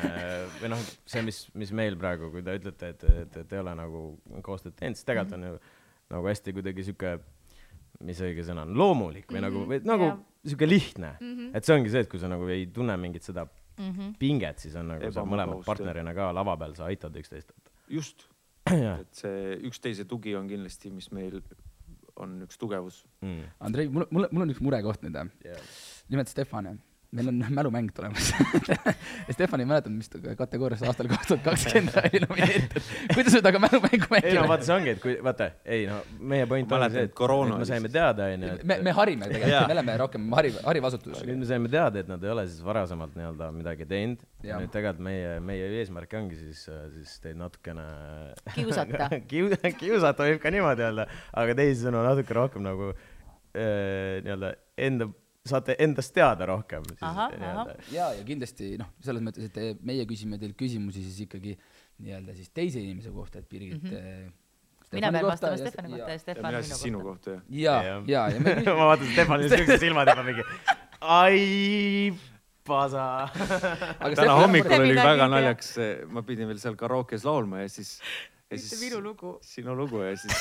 S1: või noh, see, mis, mis meil praegu, kui te ütlete, et, et, et ei ole nagu koostööd teinud, siis tegelikult on ju nagu hästi kuidagi sihuke, mis õige sõna on, loomulik või nagu, või nagu
S3: jah.
S1: sihuke lihtne. et see ongi see, et kui sa nagu ei tunne mingit seda
S3: Mhm.
S1: pinget, siis on nagu sa
S4: Ebamugavust,
S1: mõlemad partnerina ka lava peal, sa aitad üksteist.
S4: just, et see üksteise tugi on kindlasti, mis meil on üks tugevus.
S1: Mm.
S2: Andrei, mul, mul, mul on üks murekoht nüüd. nimelt Stefan, meil on mälumäng tulemas. Stefan ei mäletanud, mis kategoorias aastal kaks tuhat kakskümmend oli nomineeritud. kuidas nüüd aga mälumängu
S1: ei no
S2: mängime?
S1: vaata, see ongi, et kui, vaata, ei no meie point on see,
S4: et koroona
S1: me saime teada, onju,
S2: me, me harime tegelikult, me oleme rohkem hariv, hariv asutus.
S1: nüüd me saime teada, et nad ei ole siis varasemalt nii-öelda midagi teinud nüüd tegelikult meie, meie eesmärk ongi siis, siis teid natukene
S3: Kiusata.
S1: Kiu-, kiusata võib ka niimoodi öelda, aga teisisõnu natuke rohkem nagu äh, nii-öelda enda, saate endast teada rohkem siis
S2: ja, ja kindlasti noh, selles mõttes, et te- meie küsime teilt küsimusi siis ikkagi nii-öelda siis teise inimese kohta, et Birgit mm. -hmm.
S3: mina pean vastama Stefani kohta ja
S4: ja
S3: Stefan
S4: mina
S3: minu
S4: siis sinu
S3: kohta.
S4: kohta ja.
S2: ja, ja, ja me küsime,
S1: ma vaatan Stefanile siuksed silmad juba mingi, ai, pasa.
S4: täna hommikul oli väga naljakas, ma pidin veel seal karaokes laulma ja siis. ja
S3: mitte minu lugu.
S4: sinu lugu ja siis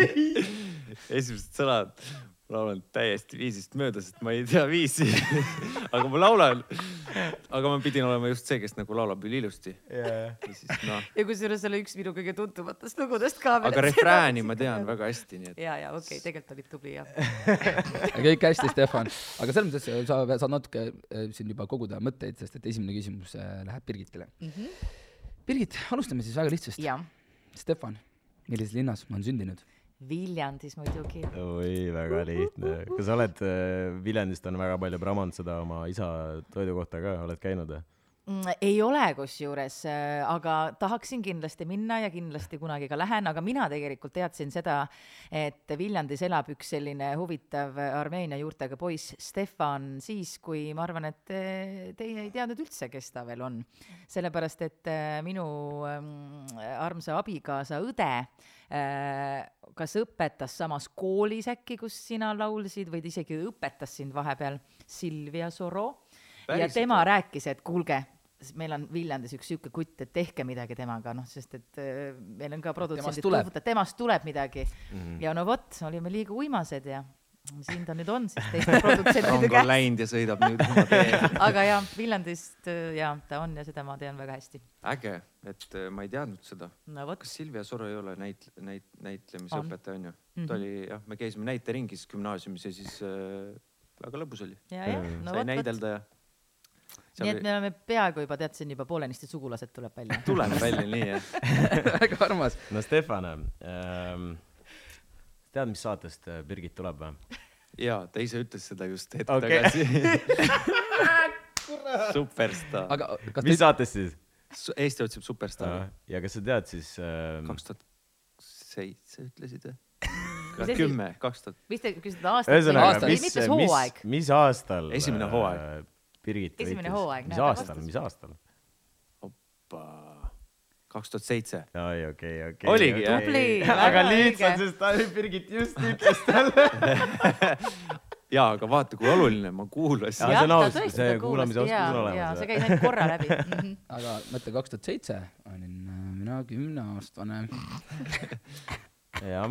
S4: esimesed sõnad ma laulan täiesti viisist mööda, sest ma ei tea viisi. aga ma laulan, aga ma pidin olema just see, kes nagu laulab üliilusti ja siis noh,
S3: ja kusjuures see oli üks minu kõige tuntumatest lugudest ka.
S4: aga refrääni ma tean. väga hästi, nii et
S3: ja, ja okei okay,, tegelikult olid tubli jah.
S2: kõik hästi, Stefan, aga selles mõttes äh, sa saad natuke äh, siin juba koguda mõtteid, sest et esimene küsimus äh, läheb Birgitile. Birgit, alustame siis väga lihtsast. Stefan, millises linnas on sündinud?
S3: Viljandis muidugi.
S1: oi, väga lihtne. kas sa oled äh, Viljandist on väga palju pramanud seda oma isa toidukohta ka, oled käinud või?
S3: Mm, ei ole kusjuures, aga tahaksin kindlasti minna ja kindlasti kunagi ka lähen, aga mina tegelikult teadsin seda, et Viljandis elab üks selline huvitav Armeenia juurtega poiss, Stefan, siis kui ma arvan, et eh, teie ei teadnud üldse, kes ta veel on. sellepärast, et eh, minu mm, armsa abikaasa õde kas õpetas samas koolis äkki, kus sina laulsid või ta isegi õpetas sind vahepeal, Silvia Soro ja tema
S4: või?
S3: rääkis, et kuulge, meil on Viljandis üks sihuke kutt, et tehke midagi temaga, noh, sest et äh, meil on ka produtsendid temast tuleb midagi mm. -hmm. ja no vot, olime liiga uimased ja siin ta nüüd on siis teiste
S4: rong
S3: produtsentide
S4: on
S3: käes.
S4: läinud ja sõidab nüüd oma tee.
S3: aga jah, Viljandist äh, ja ta on ja seda ma tean väga hästi.
S4: äge, et äh, ma ei teadnud seda.
S3: no vot,
S4: kas Silvia Soro ei ole näit-, näit-,
S3: On.
S4: näitlemisõpetaja onju?
S3: Mhm.
S4: ta oli jah, me käisime näiteringis gümnaasiumis ja siis äh, väga lõbus oli.
S3: ja, ja, no
S4: sai näidelda ja.
S3: nii et me oleme peaaegu juba, tead, siin juba poolenisti sugulased tuleb välja.
S4: tuleb välja nii jah.
S2: väga armas.
S1: no Stefan ähm,, tead, mis saatest äh, Birgit tuleb või?
S4: ja ta ise ütles seda just hetk
S1: Okei.
S4: tagasi. superstaar.
S2: aga kas
S1: mis
S2: te,
S1: saatest siis?
S4: Eesti otsib superstaari.
S1: ja kas sa tead siis ähm,
S4: kaks tuhat seitse ütlesid või?
S3: Mis
S4: kümme, kaks tuhat,
S3: vist te küsisite aastat
S1: ühesõnaga,
S2: Aastal.
S1: mis mis
S3: hooaeg.,
S1: mis aastal
S4: Esimene hooaeg.
S1: äh, Birgit
S3: Esimene hooaeg,
S1: mis aastal, mis aastal?
S4: Kaks tuhat seitse.
S1: oi, okei, okei.
S4: Oligi, jah?
S3: Tubli,
S1: aga
S3: väga
S1: lihtsalt,
S3: õige.
S1: sest ta, Birgit just ütles talle.
S4: ja aga vaata, kui oluline, ma kuulasin
S1: see on
S3: ta
S1: aus, see kuulamise oskus on olemas,
S3: see käis ainult korra läbi mm. -hmm.
S2: aga mõtle, kaks tuhat seitse olin äh, mina kümneaastane,
S1: jah,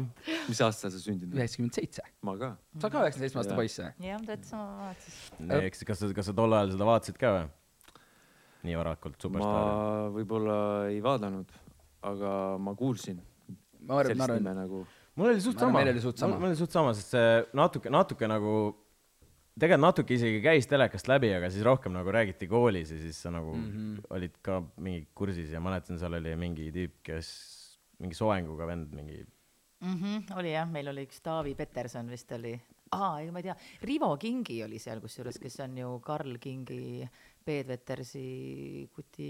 S4: mis aastal sa sündinud oled?
S2: üheksakümmend seitse.
S4: ma ka.
S2: sa ka üheksakümne seitsme aasta poiss või?
S3: jah, täitsa sama vaatasin.
S1: eks, kas sa, kas sa tol ajal seda vaatasid ka või? Nii varakult
S4: ma
S1: Superstaari.
S4: võib-olla ei vaadanud, aga ma kuulsin
S2: ma arvan, ma arvan,
S4: nagu.
S1: mul oli suht
S2: Ma
S1: sama, mul oli suht sama, sest see natuke, natuke nagu, tegelikult natuke isegi käis telekast läbi, aga siis rohkem nagu räägiti koolis ja siis sa nagu mm. -hmm. olid ka mingi kursis ja mäletan, seal oli mingi tüüp, kes mingi soenguga vend, mingi
S3: mm. -hmm, oli jah, meil oli üks Taavi Peterson vist oli aa, ega ma ei tea, Rivo Kingi oli seal kusjuures, kes on ju Karl Kingi, Peet Vetersi kuti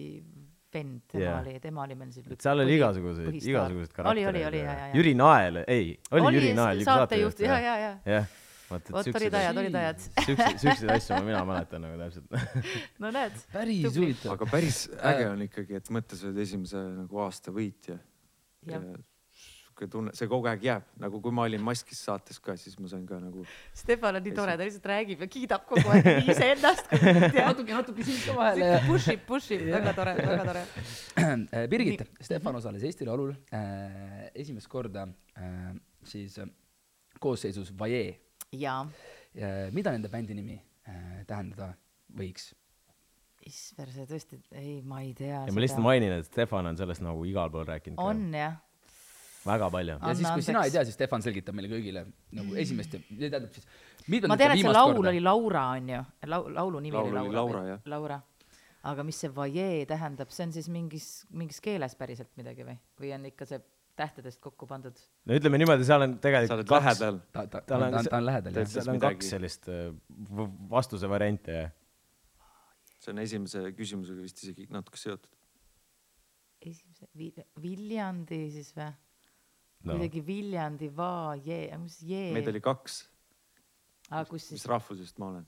S3: vend, tema
S1: Jaa.
S3: oli, tema oli meil siis
S1: et seal oli igasuguseid, igasuguseid
S3: oli, oli,
S1: karaktereid
S3: oli,
S1: ja-
S3: ja, ja, ja.
S1: Jüri Nael, ei, oli Jüri Nael
S3: saatejuht, ja, ja, ja.
S1: jah, vaata,
S3: vot
S1: et
S3: olid ajad, olid ajad.
S1: siukseid, siukseid asju ma mina mäletan nagu täpselt.
S3: no näed,
S2: päris huvitav.
S4: aga päris äge on ikkagi, et mõtle, sa oled esimese nagu aasta võitja. ja
S3: Jah.
S4: Sihuke tunne, see kogu aeg jääb, nagu kui ma olin Maskis saates ka, siis ma sain ka nagu
S3: Stefan on nii tore, ta lihtsalt räägib ja kiidab kogu aeg nii iseennast kui
S2: natuke, natuke siit ka vahele
S3: push ib, push ib, väga tore, väga tore.
S2: Äh, Birgit, Stefan osales Eesti Laulul äh, esimest korda äh, siis äh, koosseisus Vajee
S3: jaa,
S2: äh,. mida nende bändi nimi äh, tähendada võiks?
S3: issver, see tõesti, ei, ma ei tea.
S1: ja ma lihtsalt mainin, et Stefan on sellest nagu igal pool rääkinud ka.
S3: on jah,
S1: väga palju.
S2: ja siis, kui sina ei tea, siis Stefan selgitab meile kõigile nagu esimest ja tähendab siis.
S3: ma tean, et see laul oli Laura onju, laul, laulu nimi
S4: Laul
S3: oli Laura.
S4: Laura, jah.
S3: Laura. aga mis see vajee tähendab, see on siis mingis, mingis keeles päriselt midagi või, või on ikka see tähtedest kokku pandud?
S1: no ütleme niimoodi, seal on
S4: sa
S1: tegelikult
S4: oled
S1: kaks,
S4: lähedal.
S2: ta, ta,
S1: Tal
S2: ta
S1: on
S2: ta on lähedal jah.
S1: seal on
S4: midagi.
S1: kaks sellist äh, vastuse varianti ja
S4: see on esimese küsimusega vist isegi natuke seotud.
S3: esimese, Viljandi siis või?
S1: No.
S3: kuidagi Viljandi vajee, mis jee,
S4: meid oli kaks,
S3: kus
S4: mis
S3: siis,
S4: rahvusest ma olen?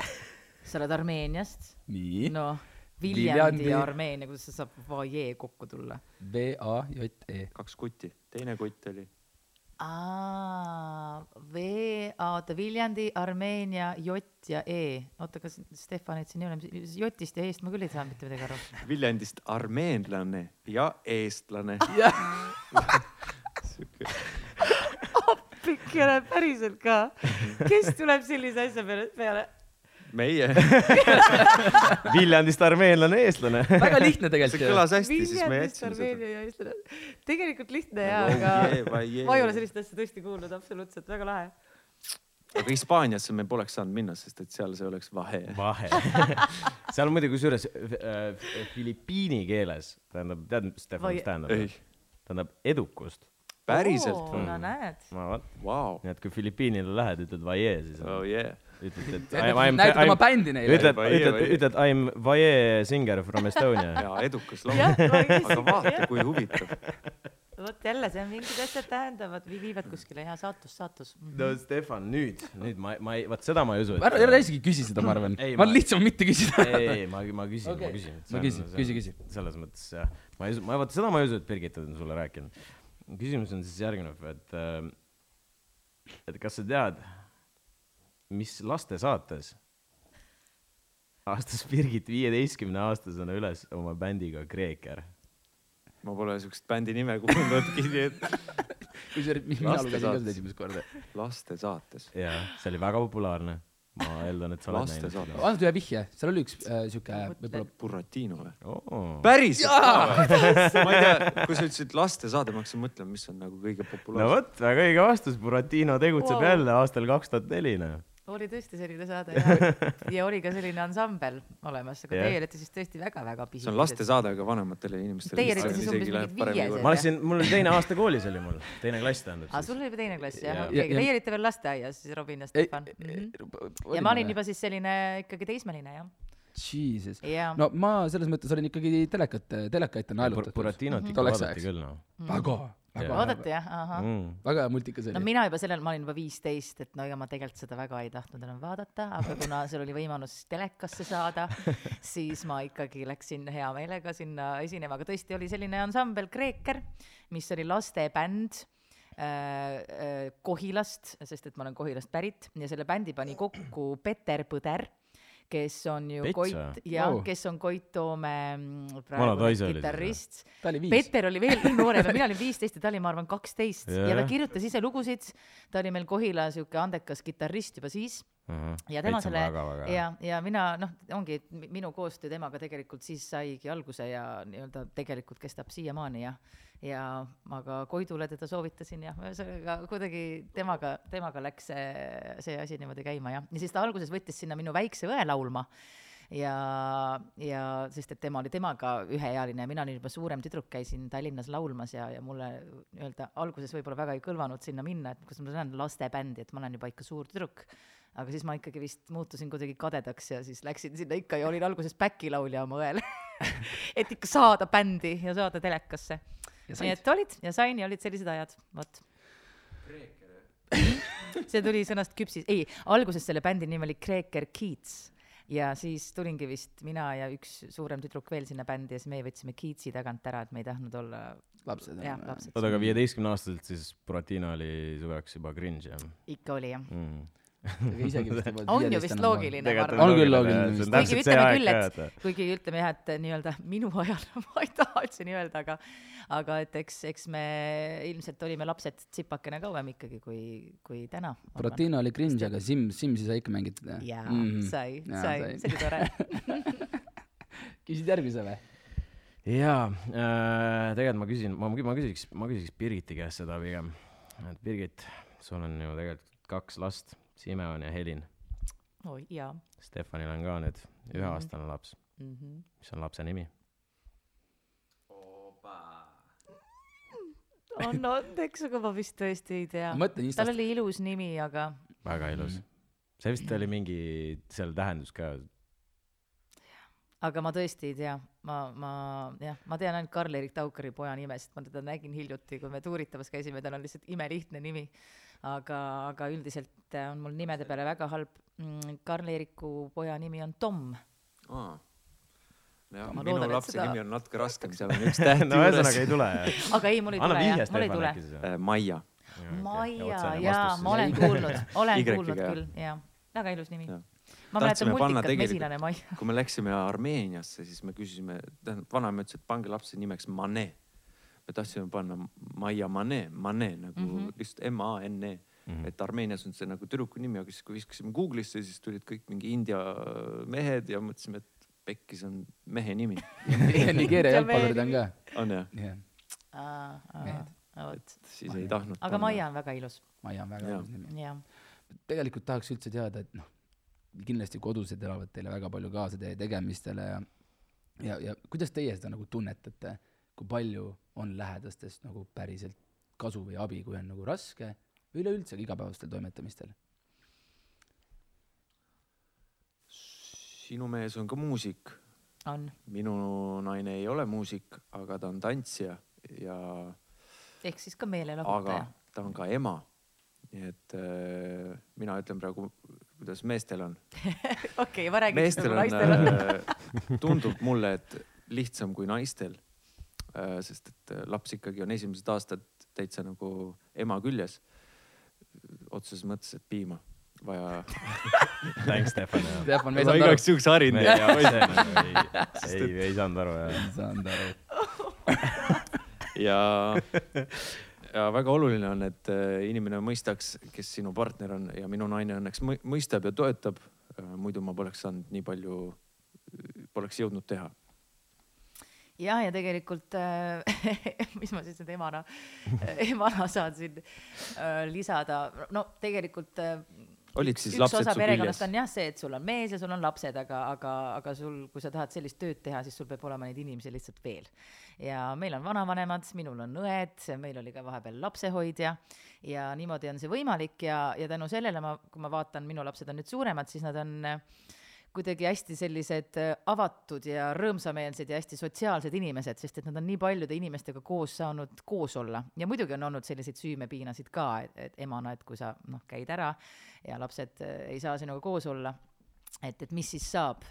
S3: sa oled Armeeniast?
S2: nii,
S3: noh,
S2: Viljandi.
S3: Viljandi ja Armeenia, kuidas see saab vajee kokku tulla?
S2: V A J E.
S4: kaks kuti, teine kutt oli
S3: aa, V, oota, Viljandi, Armeenia, J ja E. oota, kas Stefanit siin ei ole, Jotist ja E-st ma küll ei saa mitte midagi aru.
S4: Viljandist armeenlane ja eestlane.
S3: pikkene, päriselt ka. kes tuleb sellise asja peale, peale?
S4: meie,
S1: Viljandist armeenlane, eestlane.
S2: väga lihtne
S4: see
S2: tegelikult ju.
S4: kõlas hästi, siis me jätsime seda.
S3: Tegelikult lihtne jaa,
S4: Oh
S3: aga
S4: yeah, yeah.
S3: ma ei ole sellist asja tõesti kuulnud absoluutselt, väga lahe.
S4: aga Hispaaniasse me poleks saanud minna, sest et seal see oleks vahe.
S1: vahe. seal on muidugi kusjuures äh, filipiini keeles tähendab, tead, mis Stefan, tähendab tähendab edukust.
S4: Päriselt
S3: no näed.
S1: ma vot,
S4: Vau,
S1: nii et kui Filipiinile lähed, ütled vaie, siis
S4: oh
S1: on,
S4: yeah.
S1: ütled, et
S2: näitad oma bändi neile.
S1: ütled, ütled, ütled I m vaie singer from Estonia.
S4: ja edukas laul., aga vaata, kui huvitav.
S3: vot jälle, see on mingid asjad tähendavad või viivad kuskile ja saatus, saatus.
S1: no Stefan, nüüd, nüüd ma, ma ei, vot seda ma ei usu.
S2: ära, ära isegi küsi seda, ma arvan.
S1: Ei,
S2: ma
S1: ma-
S2: lihtsam mitte küsida.
S1: ei, ei, ma, ma küsin okay., ma küsin.
S2: No küsi, küsi, küsi.
S1: selles mõttes jah, ma ei usu, ma vaata seda ma ei usu, et Birgit on sulle rääkinud. Küsimus on siis järgnev, et äh,, et kas sa tead, mis lastesaates astus Birgit viieteistkümne aastasena üles oma bändiga Kreeker?
S4: ma pole siukest bändi nime kuulnudki, nii et
S2: kusjuures mina
S4: Laste
S2: lugesin ka seda esimest korda.
S4: lastesaates.
S1: jaa, see oli väga populaarne. Ma eeldan, et sa oled näinud seda.
S2: anna ühe vihje, seal oli üks äh, siuke võib-olla
S4: Buratino või?
S1: oo,
S4: päriselt? ma ei tea, kui sa ütlesid lastesaade, ma hakkasin mõtlema, mis on nagu kõige
S1: no
S4: populaarsem.
S1: vot, väga õige vastus, Buratino tegutseb
S3: wow.
S1: jälle aastal kaks tuhat neli, noh.
S3: Oli tõesti selline saade ja, ja oli ka selline ansambel olemas, aga
S1: Jah.
S3: teie olete siis tõesti väga-väga
S4: see
S3: pisikesed.
S4: on lastesaade, aga vanematele inimestele.
S3: Teie olite siis umbes mingid viiesed.
S1: ma läksin, mul oli teine aasta koolis oli mul, teine klass tähendab
S3: aa, sul oli juba teine klass jah okei, teie olite veel lasteaias siis Robin ja Stefan. -hmm. ja ma olin juba siis selline ikkagi teismeline jah,
S2: Jesus.
S3: ja
S2: no ma selles mõttes olin ikkagi telekat, telekaid naelutatud.
S1: Buratinot ikka
S2: Tolleks
S1: vaadati küll, noh
S2: väga, väga,
S3: vaadati jah, ahah.
S1: mm..
S2: väga multikas
S3: no
S2: oli.
S3: mina juba sellel, ma olin juba viisteist, et no ega ma tegelikult seda väga ei tahtnud enam vaadata, aga kuna seal oli võimalus telekasse saada, siis ma ikkagi läksin hea meelega sinna esinema, aga tõesti oli selline ansambel Kreeker, mis oli lastebänd äh, äh, Kohilast, sest et ma olen Kohilast pärit ja selle bändi pani kokku Peter Põder, kes on ju
S1: Pets
S3: Koit
S1: või?
S3: ja
S2: Wow.
S3: kes on Koit Toome mm, praegune kitarrist
S2: ta oli
S3: veel noorem ja mina olin viisteist ja ta oli, ma arvan, kaksteist ja ta
S1: Jah.
S3: kirjutas ise lugusid. ta oli meil Kohila sihuke andekas kitarrist juba siis ja tema selle ja, ja mina noh, ongi minu koostöö temaga tegelikult siis saigi alguse ja nii-öelda tegelikult kestab siiamaani ja, ja aga Koidule teda soovitasin ja ühesõnaga kuidagi temaga, temaga läks see, see asi niimoodi käima ja, ja siis ta alguses võttis sinna minu väikse õe laulma ja, ja sest et tema oli temaga üheealine ja mina olin juba suurem tüdruk, käisin Tallinnas laulmas ja, ja mulle nii-öelda alguses võib-olla väga ei kõlvanud sinna minna, et kus ma lähen lastebändi, et ma olen juba ikka suur tüdruk. Aga siis ma ikkagi vist muutusin kuidagi kadedaks ja siis läksin sinna ikka ja olin alguses back-laulja oma õel. Et ikka saada bändi ja saada telekasse.
S2: Ja
S3: nii et olid ja sain ja olid sellised ajad, vot. see tuli sõnast küpsis, ei, alguses selle bändi nimi oli Kreeker Keats ja siis tulingi vist mina ja üks suurem tüdruk veel sinna bändi ja siis meie võtsime Keatsi tagant ära, et me ei tahtnud olla
S2: lapsed
S1: oota, aga viieteistkümne aastaselt siis Buratino oli su jaoks juba cringe jah
S3: ikka oli jah.
S1: mm.?
S2: Aga isegi vist juba
S3: on ju vist loogiline, ma arvan.
S2: On küll loogiline
S3: kuigi ütleme küll, et kuigi ütleme jah, et nii-öelda minu ajal ma ei taha üldse nii öelda, aga aga et eks, eks me ilmselt olime lapsed tsipakene kauem ikkagi kui, kui täna.
S2: Buratino oli cringe, aga Sims, Simsi sai ikka mängitud jah?
S3: jaa sai,
S2: Jaa,
S3: sai,
S2: sai.
S3: see oli tore.
S2: küsid järgmise või?
S1: jaa äh,, tegelikult ma küsin, ma, ma küsiks, ma küsiks Birgiti käest seda pigem. et Birgit, sul on ju tegelikult kaks last, Simeon ja Helin.
S3: oi jaa
S1: Stefanil on ka nüüd üheaastane laps.
S3: mm. -hmm.
S1: mis on lapse nimi?
S3: on andeks, aga ma vist tõesti ei tea.
S2: mõtlen
S3: tal
S2: Instast,
S3: oli ilus nimi, aga
S1: väga ilus
S2: Mhm..
S1: see vist oli mingi, seal tähendus ka.
S3: aga ma tõesti ei tea, ma, ma jah, ma tean ainult Karl-Erik Taukari poja nime, sest ma teda nägin hiljuti, kui me tuuritamas käisime, tal on lihtsalt imelihtne nimi. aga, aga üldiselt äh, on mul nimede peale väga halb. Karl-Eriku poja nimi on Tom.
S4: aa. jah,
S3: Ma
S4: minu
S3: loodan,
S4: lapse
S3: seda-
S4: nimi on natuke raskem, seal on üks täht
S1: no ühesõnaga ei. tule jah?
S3: aga ei, mul ei tule jah, mul ei tule.
S1: siis.
S4: Äh, Maia.
S3: Maia, jaa, ma olen kuulnud, olen kuulnud
S4: jah.
S3: küll, jaa. väga ilus nimi.
S4: Jah.
S3: ma mäletan multikat Mesilane Maia.
S4: kui me läksime Armeeniasse, siis me küsisime, tähendab vanaema ütles, et pange lapse nimeks Mane. Me tahtsime panna Maia Mane, Mane nagu mm. -hmm. lihtsalt M-A-N-E mm, -hmm. et Armeenias on see nagu tüdruku nimi, aga siis kui viskasime Google'isse, siis tulid kõik mingi India mehed ja mõtlesime, et pekkis on mehe nimi.
S2: Nigeeria jalgpallurid on ka.
S4: on jah,
S2: Mehed.
S3: vot.
S4: siis ei tahtnud.
S3: aga Maia on väga ilus,
S2: Maia on väga
S4: Jaa.
S2: ilus nimi. tegelikult tahaks üldse teada, et noh, kindlasti kodused elavad teile väga palju kaasa teie tegemistele ja ja, ja kuidas teie seda nagu tunnetate, kui palju on lähedastest nagu päriselt kasu või abi, kui on nagu raske või üleüldse igapäevastel toimetamistel?
S4: sinu mees on ka muusik,
S3: on,
S4: minu naine ei ole muusik, aga ta on tantsija ja,
S3: ehk siis ka
S4: aga
S3: meelelahutaja.
S4: ta on ka ema. nii et äh, mina ütlen praegu, kuidas meestel on.
S3: okei, ma räägin siis
S4: meestel
S3: nagu
S4: on
S3: naistel on.
S4: äh,, tundub mulle, et lihtsam kui naistel. Sest et äh, laps ikkagi on esimesed aastad täitsa nagu ema küljes. otseses mõttes, et piima vaja.
S1: Thanks, Stefan.
S2: Stefan, me ei saanud aru
S4: igaks. juhuks harin teid.
S1: ei, ei, ei saanud aru jah.
S2: ei saanud aru.
S4: ja, ja väga oluline on, et äh, inimene mõistaks, kes sinu partner on ja minu naine õnneks mõ- mõistab ja toetab. muidu ma poleks saanud nii palju, poleks jõudnud teha.
S3: jah, ja tegelikult äh, mis ma siis nüüd emana, emana saan siin äh, lisada, no tegelikult äh,
S4: olid siis
S3: üks
S4: lapsed
S3: osa perekonnast on jah see, et sul on mees ja sul on lapsed, aga, aga, aga sul, kui sa tahad sellist tööd teha, siis sul peab olema neid inimesi lihtsalt veel. ja meil on vanavanemad, minul on õed, meil oli ka vahepeal lapsehoidja ja niimoodi on see võimalik ja, ja tänu sellele ma, kui ma vaatan, minu lapsed on nüüd suuremad, siis nad on äh, kuidagi hästi sellised äh, avatud ja rõõmsameelsed ja hästi sotsiaalsed inimesed, sest et nad on nii paljude inimestega koos saanud koos olla ja muidugi on olnud selliseid süümepiinasid ka, et, et emana, et kui sa noh, käid ära ja lapsed äh, ei saa sinuga koos olla, et, et mis siis saab.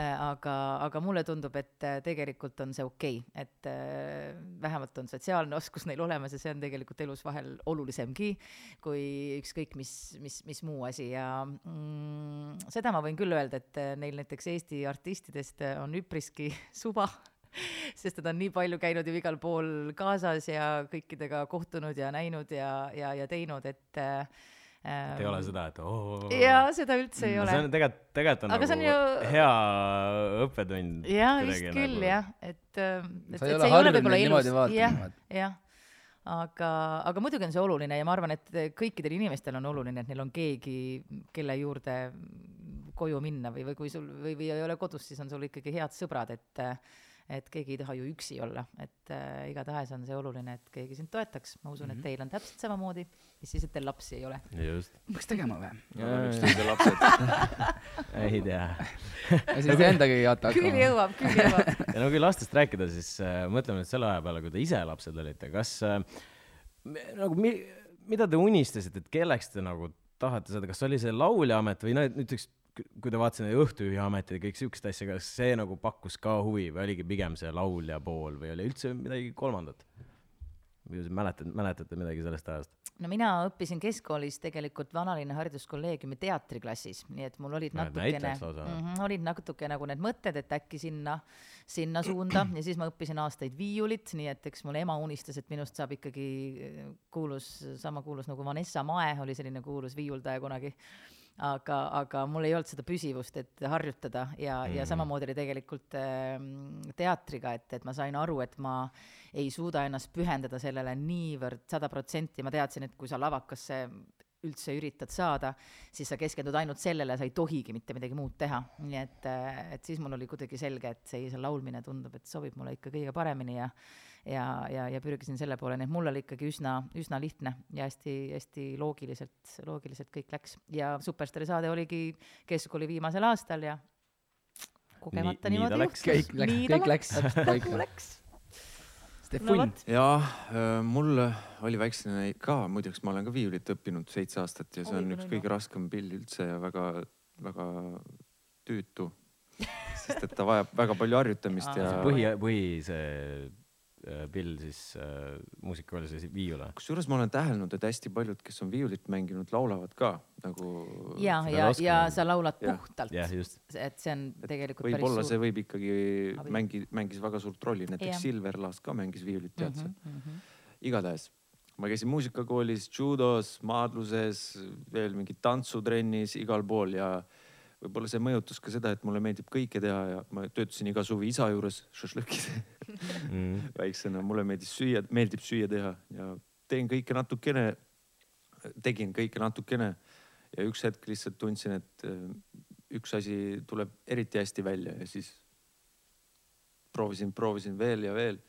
S3: aga, aga mulle tundub, et äh, tegelikult on see okei okay., et äh, vähemalt on sotsiaalne oskus neil olemas ja see on tegelikult elus vahel olulisemgi kui ükskõik mis, mis, mis muu asi ja mm, seda ma võin küll öelda, et äh, neil näiteks Eesti artistidest äh, on üpriski suva, sest nad on nii palju käinud ju igal pool kaasas ja kõikidega kohtunud ja näinud ja, ja, ja teinud, et äh,
S1: et ei ole seda, et oo.
S3: jaa, seda üldse ei
S1: no
S3: ole
S1: see on tegelikult, tegelikult on
S3: Aga see on
S1: nagu
S3: ju-
S1: hea õppetund.
S3: jaa, vist küll nagu... jah, et, et, et
S2: sa ei
S3: see
S2: ole
S3: ei ole
S2: harjunud
S3: võib-olla
S2: niimoodi,
S3: jah,
S2: vaatama.
S3: jah. aga, aga muidugi on see oluline ja ma arvan, et kõikidel inimestel on oluline, et neil on keegi, kelle juurde koju minna või, või kui sul või, või ei ole kodus, siis on sul ikkagi head sõbrad, et et keegi ei taha ju üksi olla, et äh, igatahes on see oluline, et keegi sind toetaks, ma usun, et teil on täpselt samamoodi, mis siis, et teil lapsi ei ole.
S1: just,
S2: peaks tegema või?
S4: üksteise lapsed.
S1: ei tea.
S2: ja siis endagi ei
S3: küll
S2: hakkama.
S3: jõuab, küll jõuab.
S1: ja no kui lastest rääkida, siis äh, mõtleme nüüd selle aja peale, kui te ise lapsed olite, kas äh, nagu mi-, mida te unistasite, et kelleks te nagu tahate saada, kas oli see lauljaamet või no näiteks kui te vaatasite neid õhtujuhiameteid ja kõik siukest asja, kas see nagu pakkus ka huvi või oligi pigem see laulja pool või oli üldse midagi kolmandat? või mäletad, mäletate midagi sellest ajast?
S3: no mina õppisin keskkoolis tegelikult Vanalinna Hariduskolleegiumi teatriklassis, nii et mul olid natukene mm, -hmm, olid natuke nagu need mõtted, et äkki sinna, sinna suunda ja siis ma õppisin aastaid viiulit, nii et eks mul ema unistas, et minust saab ikkagi eh, kuulus, sama kuulus nagu Vanessa Mae oli selline kuulus viiuldaja kunagi aga, aga mul ei olnud seda püsivust, et harjutada ja mm, ja samamoodi oli tegelikult ähm, teatriga, et, et ma sain aru, et ma ei suuda ennast pühendada sellele niivõrd sada protsenti, ma teadsin, et kui sa lavakasse üldse üritad saada, siis sa keskendud ainult sellele, sa ei tohigi mitte midagi muud teha, nii et, et siis mul oli kuidagi selge, et see, see laulmine tundub, et sobib mulle ikka kõige paremini ja ja, ja, ja pürgisin selle poole, nii et mul oli ikkagi üsna, üsna lihtne ja hästi-hästi loogiliselt, loogiliselt kõik läks ja Superstaari saade oligi keskkooli viimasel aastal ja kogemata
S1: Nii-
S3: niimoodi
S1: läks.
S3: juhtus.
S2: Kõik läks- kõik läks
S3: nagu läks.
S2: Stefan
S3: No
S2: no,
S3: vot.
S4: jaa, mul oli väiksena ka, muideks ma olen ka viiulit õppinud seitse aastat ja see on
S3: Oi,
S4: üks
S3: no,
S4: kõige raskem pill üldse ja väga, väga tüütu. sest et ta vajab väga palju harjutamist ja
S1: põhi, põhi see äh, pill siis äh, muusikakoolis oli viiul või?
S4: kusjuures ma olen täheldanud, et hästi paljud, kes on viiulit mänginud, laulavad ka nagu.
S3: ja, ja ja sa laulad
S4: Jah.
S3: puhtalt, et see on tegelikult
S4: võib-olla
S3: suur
S4: see võib ikkagi
S3: abi.
S4: mängi, mängis väga suurt rolli, näiteks
S3: Jah.
S4: Silver Last ka mängis viiulit, tead sa
S3: Mhm, mhm.
S4: igatahes ma käisin muusikakoolis, judos, maadluses, veel mingid tantsutrennis, igal pool ja võib-olla see mõjutas ka seda, et mulle meeldib kõike teha ja ma töötasin iga suvi isa juures šašlõkid
S1: Mm.
S4: väiksena, mulle meeldis süüa, meeldib süüa teha. Ja teen kõike natukene, tegin kõike natukene. Ja üks hetk lihtsalt tundsin, et äh, üks asi tuleb eriti hästi välja. Ja siis proovisin, proovisin veel ja veel.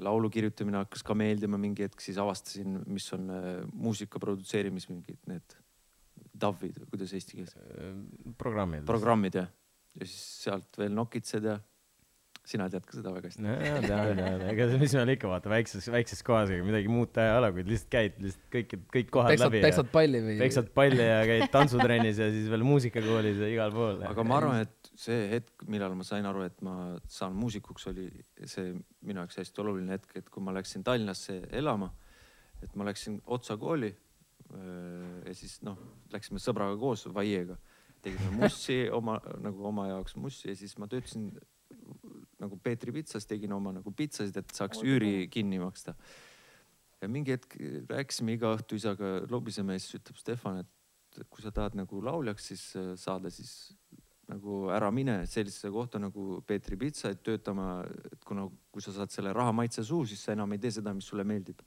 S4: Laulu kirjutamine hakkas ka meeldima mingi hetk, siis avastasin, mis on äh, muusika produtseerimis mingid need DAW-id või kuidas eesti keeles,
S1: programmid.
S4: programmid jah. ja siis sealt veel nokitsed ja sina tead ka seda väga hästi.
S1: tean, tean, tean, ega see, mis meil ikka vaata väikses, väikses kohas, ega midagi muud teha ei ole, kui lihtsalt käid lihtsalt kõik, kõik kohad
S2: peksad,
S1: läbi
S2: peksad palli või
S1: ja? peksad palli ja käid tantsutrennis ja siis veel muusikakoolis ja igal pool.
S4: aga ma arvan, et see hetk, millal ma sain aru, et ma saan muusikuks, oli see minu jaoks hästi oluline hetk, et kui ma läksin Tallinnasse elama, et ma läksin Otsa kooli ja siis noh, läksime sõbraga koos Vaiega, tegime mussi oma nagu oma jaoks mussi ja siis ma töötasin nagu Peetri pitsas, tegin oma nagu pitsasid, et saaks üüri kinni maksta. ja mingi hetk rääkisime iga õhtu isaga, lobiseme ja siis ütleb Stefan, et kui sa tahad nagu lauljaks siis äh, saada, siis nagu ära mine sellisesse kohta nagu Peetri Pitsa, et töötama, et kuna, kui sa saad selle raha maitse suhu, siis sa enam ei tee seda, mis sulle meeldib.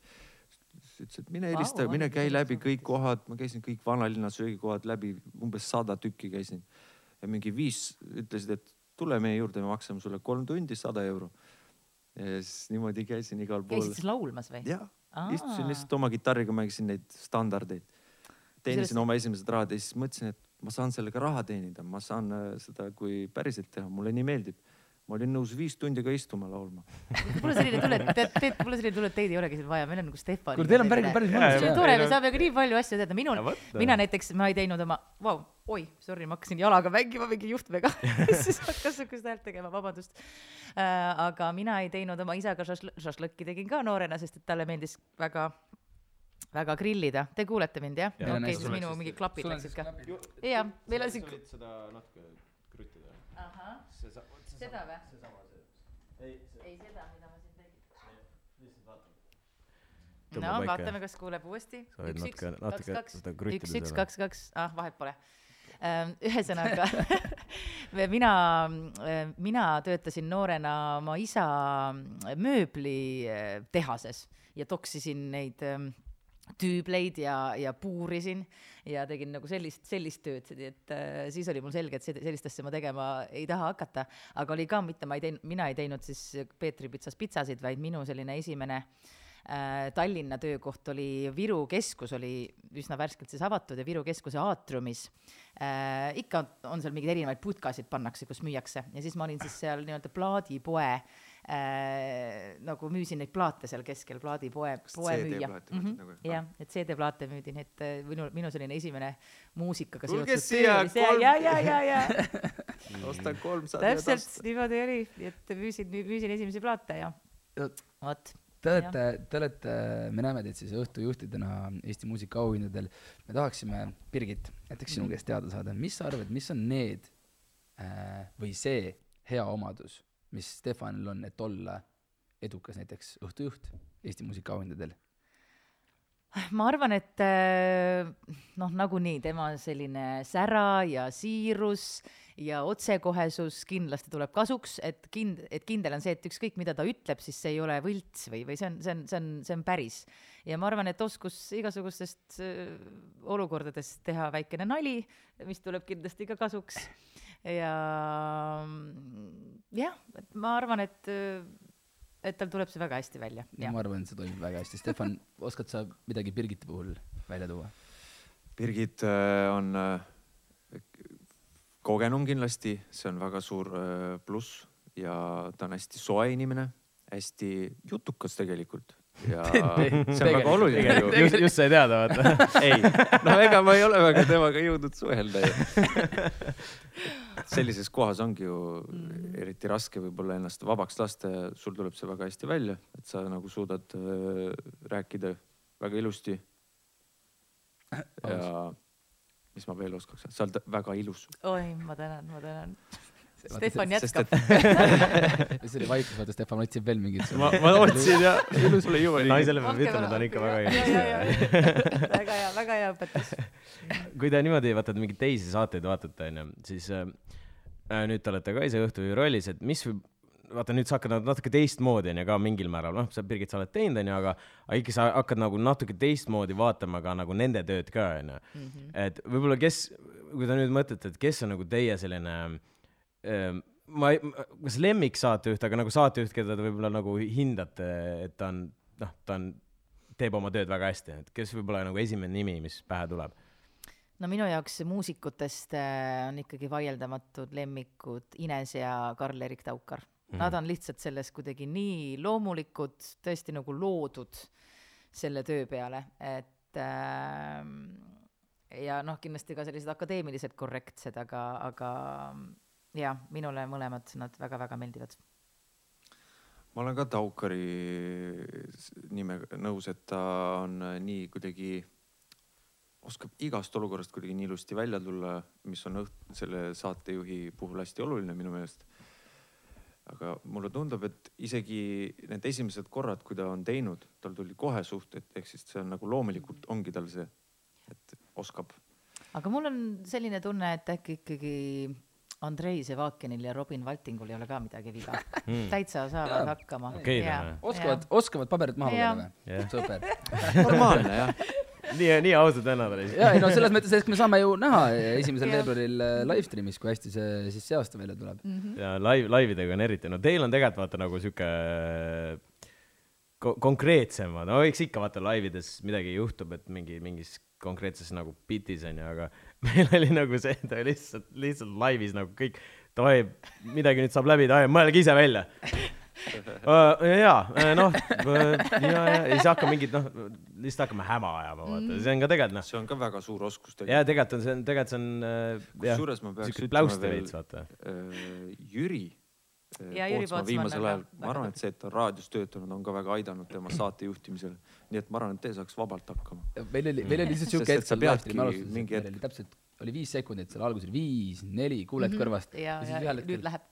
S4: ütles, et mine helista, mine
S3: ongi
S4: käi läbi kõik kohad, ma käisin kõik vanalinna söögikohad läbi, umbes sada tükki käisin. ja mingi viis ütlesid, et tule meie juurde, me maksame sulle kolm tundi sada euro. ja siis niimoodi käisin igal pool
S3: käisid. siis laulmas või?
S4: jah, istusin lihtsalt oma kitarriga, mängisin neid standardeid. teenisin
S3: Kusjuures-
S4: oma esimesed rahad ja siis mõtlesin, et ma saan sellega raha teenida, ma saan äh, seda kui päriselt teha, mulle nii meeldib. Ma olin nõus viis tundi ka istuma laulma.
S3: mul on selline tunne, et tead, mul on selline tunne, et teid ei olegi siin vaja, meil on nagu Stefan.
S2: kuule, teil on päris, päris mõnus
S3: see on. tore, me saame ka nii palju asju teada, minul mina näiteks, ma ei teinud oma, vau, oi, sorry, ma hakkasin jalaga mängima mingi juhtmega siis hakkas sihukest häält tegema, vabandust äh,. aga mina ei teinud oma isaga šašl-, šašlõkki tegin ka noorena, sest et talle meeldis väga, väga grillida. Te kuulete mind jah ja,? okei,
S2: hästi.
S3: siis minu mingid klapid läksid ka. jaa, meil on siin.
S1: seda natuke kruttida.
S3: ahah, seda või? ei, seda, mida ma siin tegin.
S1: Tõmba
S3: no
S1: paika.
S3: vaatame, kas kuuleb uuesti.
S1: Sa
S3: üks,
S1: natuke-
S3: kaks,
S1: natuke
S3: kaks
S1: seda, kruttida
S3: üks, üks, kaks, kaks, ah vahet pole. ühesõnaga mina, mina töötasin noorena oma isa mööblitehases ja toksisin neid ähm, tüübleid ja, ja puurisin ja tegin nagu sellist, sellist tööd, nii et äh, siis oli mul selge, et sellist asja ma tegema ei taha hakata, aga oli ka mitte, ma ei teinud, mina ei teinud siis Peetri pitsas pitsasid, vaid minu selline esimene äh, Tallinna töökoht oli Viru keskus oli üsna värskelt siis avatud ja Viru keskuse aatriumis äh, ikka on seal mingeid erinevaid putkasid pannakse, kus müüakse. Ja siis ma olin siis seal nii-öelda plaadipoe äh, nagu müüsin neid plaate seal keskel, plaadipoe, poemüüja.
S4: Mõtled nagu?
S3: jah, et CD-plaate müüdi, nii et äh, minu, minu selline esimene muusikaga
S4: Tulge
S3: seotud
S4: siia,
S3: töö oli see
S4: kolm-
S3: ja, ja, ja, ja
S4: ostan kolmsada
S3: täpselt niimoodi oli, et müüsin, müüsin esimesi plaate ja vot.
S2: Te olete, te olete, me näeme teid siis õhtujuhtidena Eesti muusikaauhindadel. me tahaksime, Birgit, näiteks sinu käest teada saada, mis sa arvad, mis on need äh, või see hea omadus, mis Stefanil on, et olla edukas näiteks õhtujuht Eesti muusikaauhindadel?
S3: ma arvan, et äh, noh, nagunii tema selline sära ja siirus ja otsekohesus kindlasti tuleb kasuks, et kind-, et kindel on see, et ükskõik, mida ta ütleb, siis see ei ole võlts või, või see on, see on, see on, see on päris. ja ma arvan, et oskus igasugustest äh, olukordadest teha väikene nali, mis tuleb kindlasti ka kasuks. Ja mm, jah, et ma arvan, et, et tal tuleb see väga hästi välja,
S2: ma arvan, et see toimib väga hästi. Stefan, oskad sa midagi Birgiti puhul välja tuua?
S4: Birgit äh, on äh, kogenum kindlasti, see on väga suur äh, pluss ja ta on hästi soe inimene, hästi jutukas tegelikult ja see on väga oluline ju.
S1: just, just sai teada, vaata.
S4: ei, no ega ma ei ole väga temaga jõudnud suhelda ju. sellises kohas ongi ju eriti raske võib-olla ennast vabaks lasta ja sul tuleb see väga hästi välja, et sa nagu suudad äh, rääkida väga ilusti. ja mis ma veel oskaks, sa oled väga ilus.
S3: oi, ma tänan, ma tänan. Stefan jätkab.
S2: see oli vaikus, vaata Stefan otsib veel mingit.
S1: ma, ma otsin ja
S4: mul ei jõua nii.
S1: naisele peab ütlema, ta on ikka väga ilus.
S3: väga hea, väga hea õpetus.
S1: kui te niimoodi vaata mingeid teisi saateid vaatate, onju, siis äh, äh, nüüd te olete ka ise õhtujuhi rollis, et mis võib, vaata nüüd sa hakkad nagu natuke teistmoodi onju ka mingil määral, noh, sa Birgit, sa oled teinud onju, aga, aga ikka sa hakkad nagu natuke teistmoodi vaatama ka nagu nende tööd ka onju. et võib-olla kes, kui te nüüd mõtlete, et kes on nagu teie selline ähm, ma ei, kas lemmiksaatejuht, aga nagu saatejuht, keda te võib-olla nagu hindate, et ta on, noh, ta on, teeb oma tööd väga hästi, et kes võib-olla nagu esimene nimi, mis pähe tuleb?
S3: no minu jaoks muusikutest äh, on ikkagi vaieldamatud lemmikud Ines ja Karl-Erik Taukar mm. -hmm. Nad on lihtsalt selles kuidagi nii loomulikud, tõesti nagu loodud selle töö peale, et äh, ja noh, kindlasti ka sellised akadeemilised korrektsed, aga, aga jah, minule mõlemad nad väga-väga meeldivad.
S4: ma olen ka Taukari nimega nõus, et ta on nii kuidagi, oskab igast olukorrast kuidagi nii ilusti välja tulla, mis on õht-, selle saatejuhi puhul hästi oluline minu meelest. aga mulle tundub, et isegi need esimesed korrad, kui ta on teinud, tal tuli kohe suht, et ehk siis see on nagu loomulikult ongi tal see, et oskab.
S3: aga mul on selline tunne, et äkki ikkagi Andrei Zevakinil ja Robin Valtingul ei ole ka midagi viga mm.. täitsa saavad hakkama.
S1: Tähendab.
S2: oskavad, oskavad paberit maha lugeda või super.
S4: normaalne jah.
S1: nii, nii ausad vennad olid.
S2: ja ei no selles mõttes, et me saame ju näha esimesel veebruaril äh, live stream'is, kui hästi see siis see aasta välja tuleb.
S1: ja live, laividega on eriti, no teil on tegelikult vaata nagu sihuke ko- konkreetsemad, no eks ikka vaata laivides midagi juhtub, et mingi, mingis konkreetses nagu bitis onju, aga meil oli nagu see, ta lihtsalt, lihtsalt laivis nagu kõik, davai, midagi nüüd saab läbi, davai, mõelge ise välja. jaa, noh, ja, ja, ja siis hakkame mingit, noh, lihtsalt hakkame häma ajama, vaata, see on ka tegelikult noh,
S4: see on ka väga suur oskus
S1: ja tegelikult on see, tegelikult see on äh,
S4: kusjuures ma peaks ütlema veel äh, Jüri.
S3: Ja, Jüri Pootsman
S4: viimasel ajal, ma arvan, et see, et ta on raadios töötanud, on ka väga aidanud tema saate juhtimisel. Nii et ma arvan, et te saaks vabalt hakkama.
S2: meil oli, meil oli lihtsalt siuke hetk stream'i alustusel,
S4: mingi
S2: meil
S4: hetk-
S2: oli täpselt, oli viis sekundit seal alguses, viis, neli, kuuled kõrvast.
S3: Ja,
S2: siis
S3: ja
S2: ühel
S3: nüüd
S2: hetkel
S3: läheb.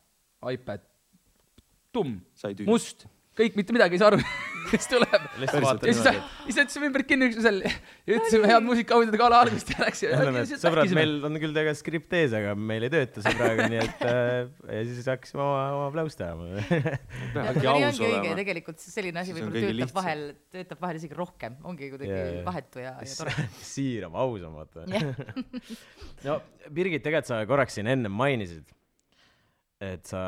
S2: iPad, tumm, must, kõik mitte midagi ei saa aru, mis tuleb. ja siis, siis jätsime ümber kinni üksteisel ja ütlesime head muusikaauhindade gala algust ja läks.
S1: sõbrad, meil on küll tegelikult skript ees, aga meil ei tööta see praegu, nii et äh, ja siis hakkasime oma, oma aplausi tegema.
S4: peabki aus olema.
S3: tegelikult selline asi võib-olla töötab vahel, töötab vahel isegi rohkem, ongi kuidagi
S1: jaa.
S3: vahetu ja, ja tore.
S1: siiram, ausam, vaata. no Birgit, tegelikult sa korraks siin ennem mainisid, et sa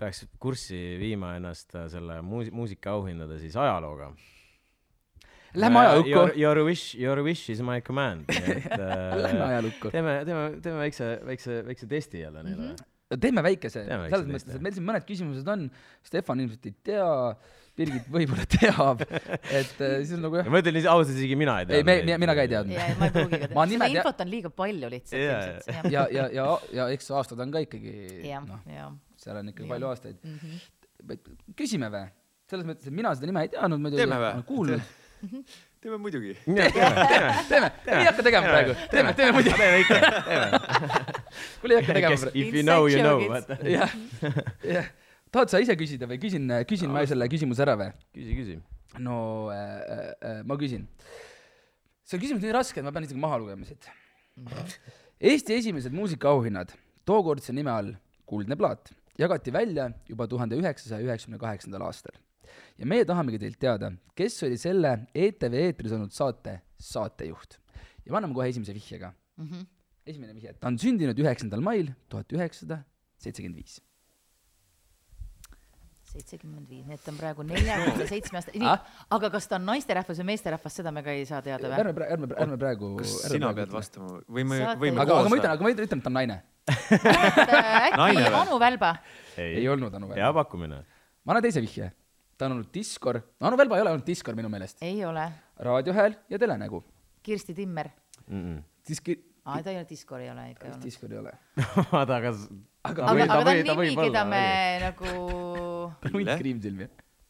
S1: peaks kurssi viima ennast äh, selle muus-, muusikaauhindade siis ajalooga.
S2: Lähme ajalukku
S1: Your, your wish, your wish is my command, et
S2: lähme
S1: äh,
S2: ajalukku.
S1: teeme, teeme, teeme väikse, väikse, väikse testi jälle neile mm. -hmm.
S2: teeme väikese, selles mõttes, et meil siin mõned küsimused on, Stefan ilmselt ei tea, Birgit võib-olla teab, et äh, siis on nagu jah,
S1: ma ütlen ausalt, isegi mina ei tea.
S2: ei, me, mina ka ei teadnud.
S3: ja ma ei pruugi ka
S2: Ma
S3: teada, seda infot on liiga palju lihtsalt
S1: Jaa,
S3: ilmselt,
S2: ja, ja, ja, ja eks aastad on ka ikkagi
S3: jah
S2: noh,
S3: jah.
S2: seal on ikkagi
S3: Jah.
S2: palju aastaid.
S3: Mhm.
S2: küsime või? selles mõttes, et mina seda nime ei teadnud muidugi,
S4: Teeme
S2: olen kuulnud.
S4: teeme muidugi.
S2: teeme, ei hakka tegema praegu, teeme, teeme muidu,
S1: teeme ikka, teeme.
S2: kuule ei hakka tegema praegu.
S1: If you know, you know, vaata.
S2: jah, jah. Tahad sa ise küsida või küsin, küsin ma selle küsimuse ära või?
S1: küsi, küsi.
S2: no äh, äh, ma küsin. see küsimus on nii raske, et ma pean isegi maha lugema siit. Eesti esimesed muusikaauhinnad tookordse nime all Kuldne plaat jagati välja juba tuhande üheksasaja üheksakümne kaheksandal aastal. ja meie tahamegi teilt teada, kes oli selle ETV eetris olnud saate saatejuht. ja me anname kohe esimese vihje ka.
S3: Mhm.
S2: esimene vihje, ta on sündinud üheksandal mail tuhat üheksasada seitsekümmend viis.
S3: Seitsekümmend viis, nii et ta on praegu neljakümne seitsme aasta, nii aga kas ta on naisterahvas või meesterahvas, seda me ka ei saa teada või?
S2: ärme, ärme, ärme praegu.
S4: kas sina pead? vastama või me võime
S2: aga, aga ma ütlen, aga ma ütlen, et ta on naine.
S3: äkki? Anu Välba?
S2: ei olnud Anu
S1: hea
S2: Välba.
S1: pakkumine.
S2: ma annan teise vihje. ta on olnud diskor, Anu Välba ei ole olnud diskor minu meelest.
S3: ei ole.
S2: raadiohääl ja telenägu.
S3: Kirsti Timmer?
S2: diski,
S3: aa, ta ei ole diskor, ei ole ikka olnud.
S2: diskor ei ole.
S1: vaata, aga
S2: aga
S3: aga, aga ta on nimi, keda me nagu,
S2: hunt kriimsilmi.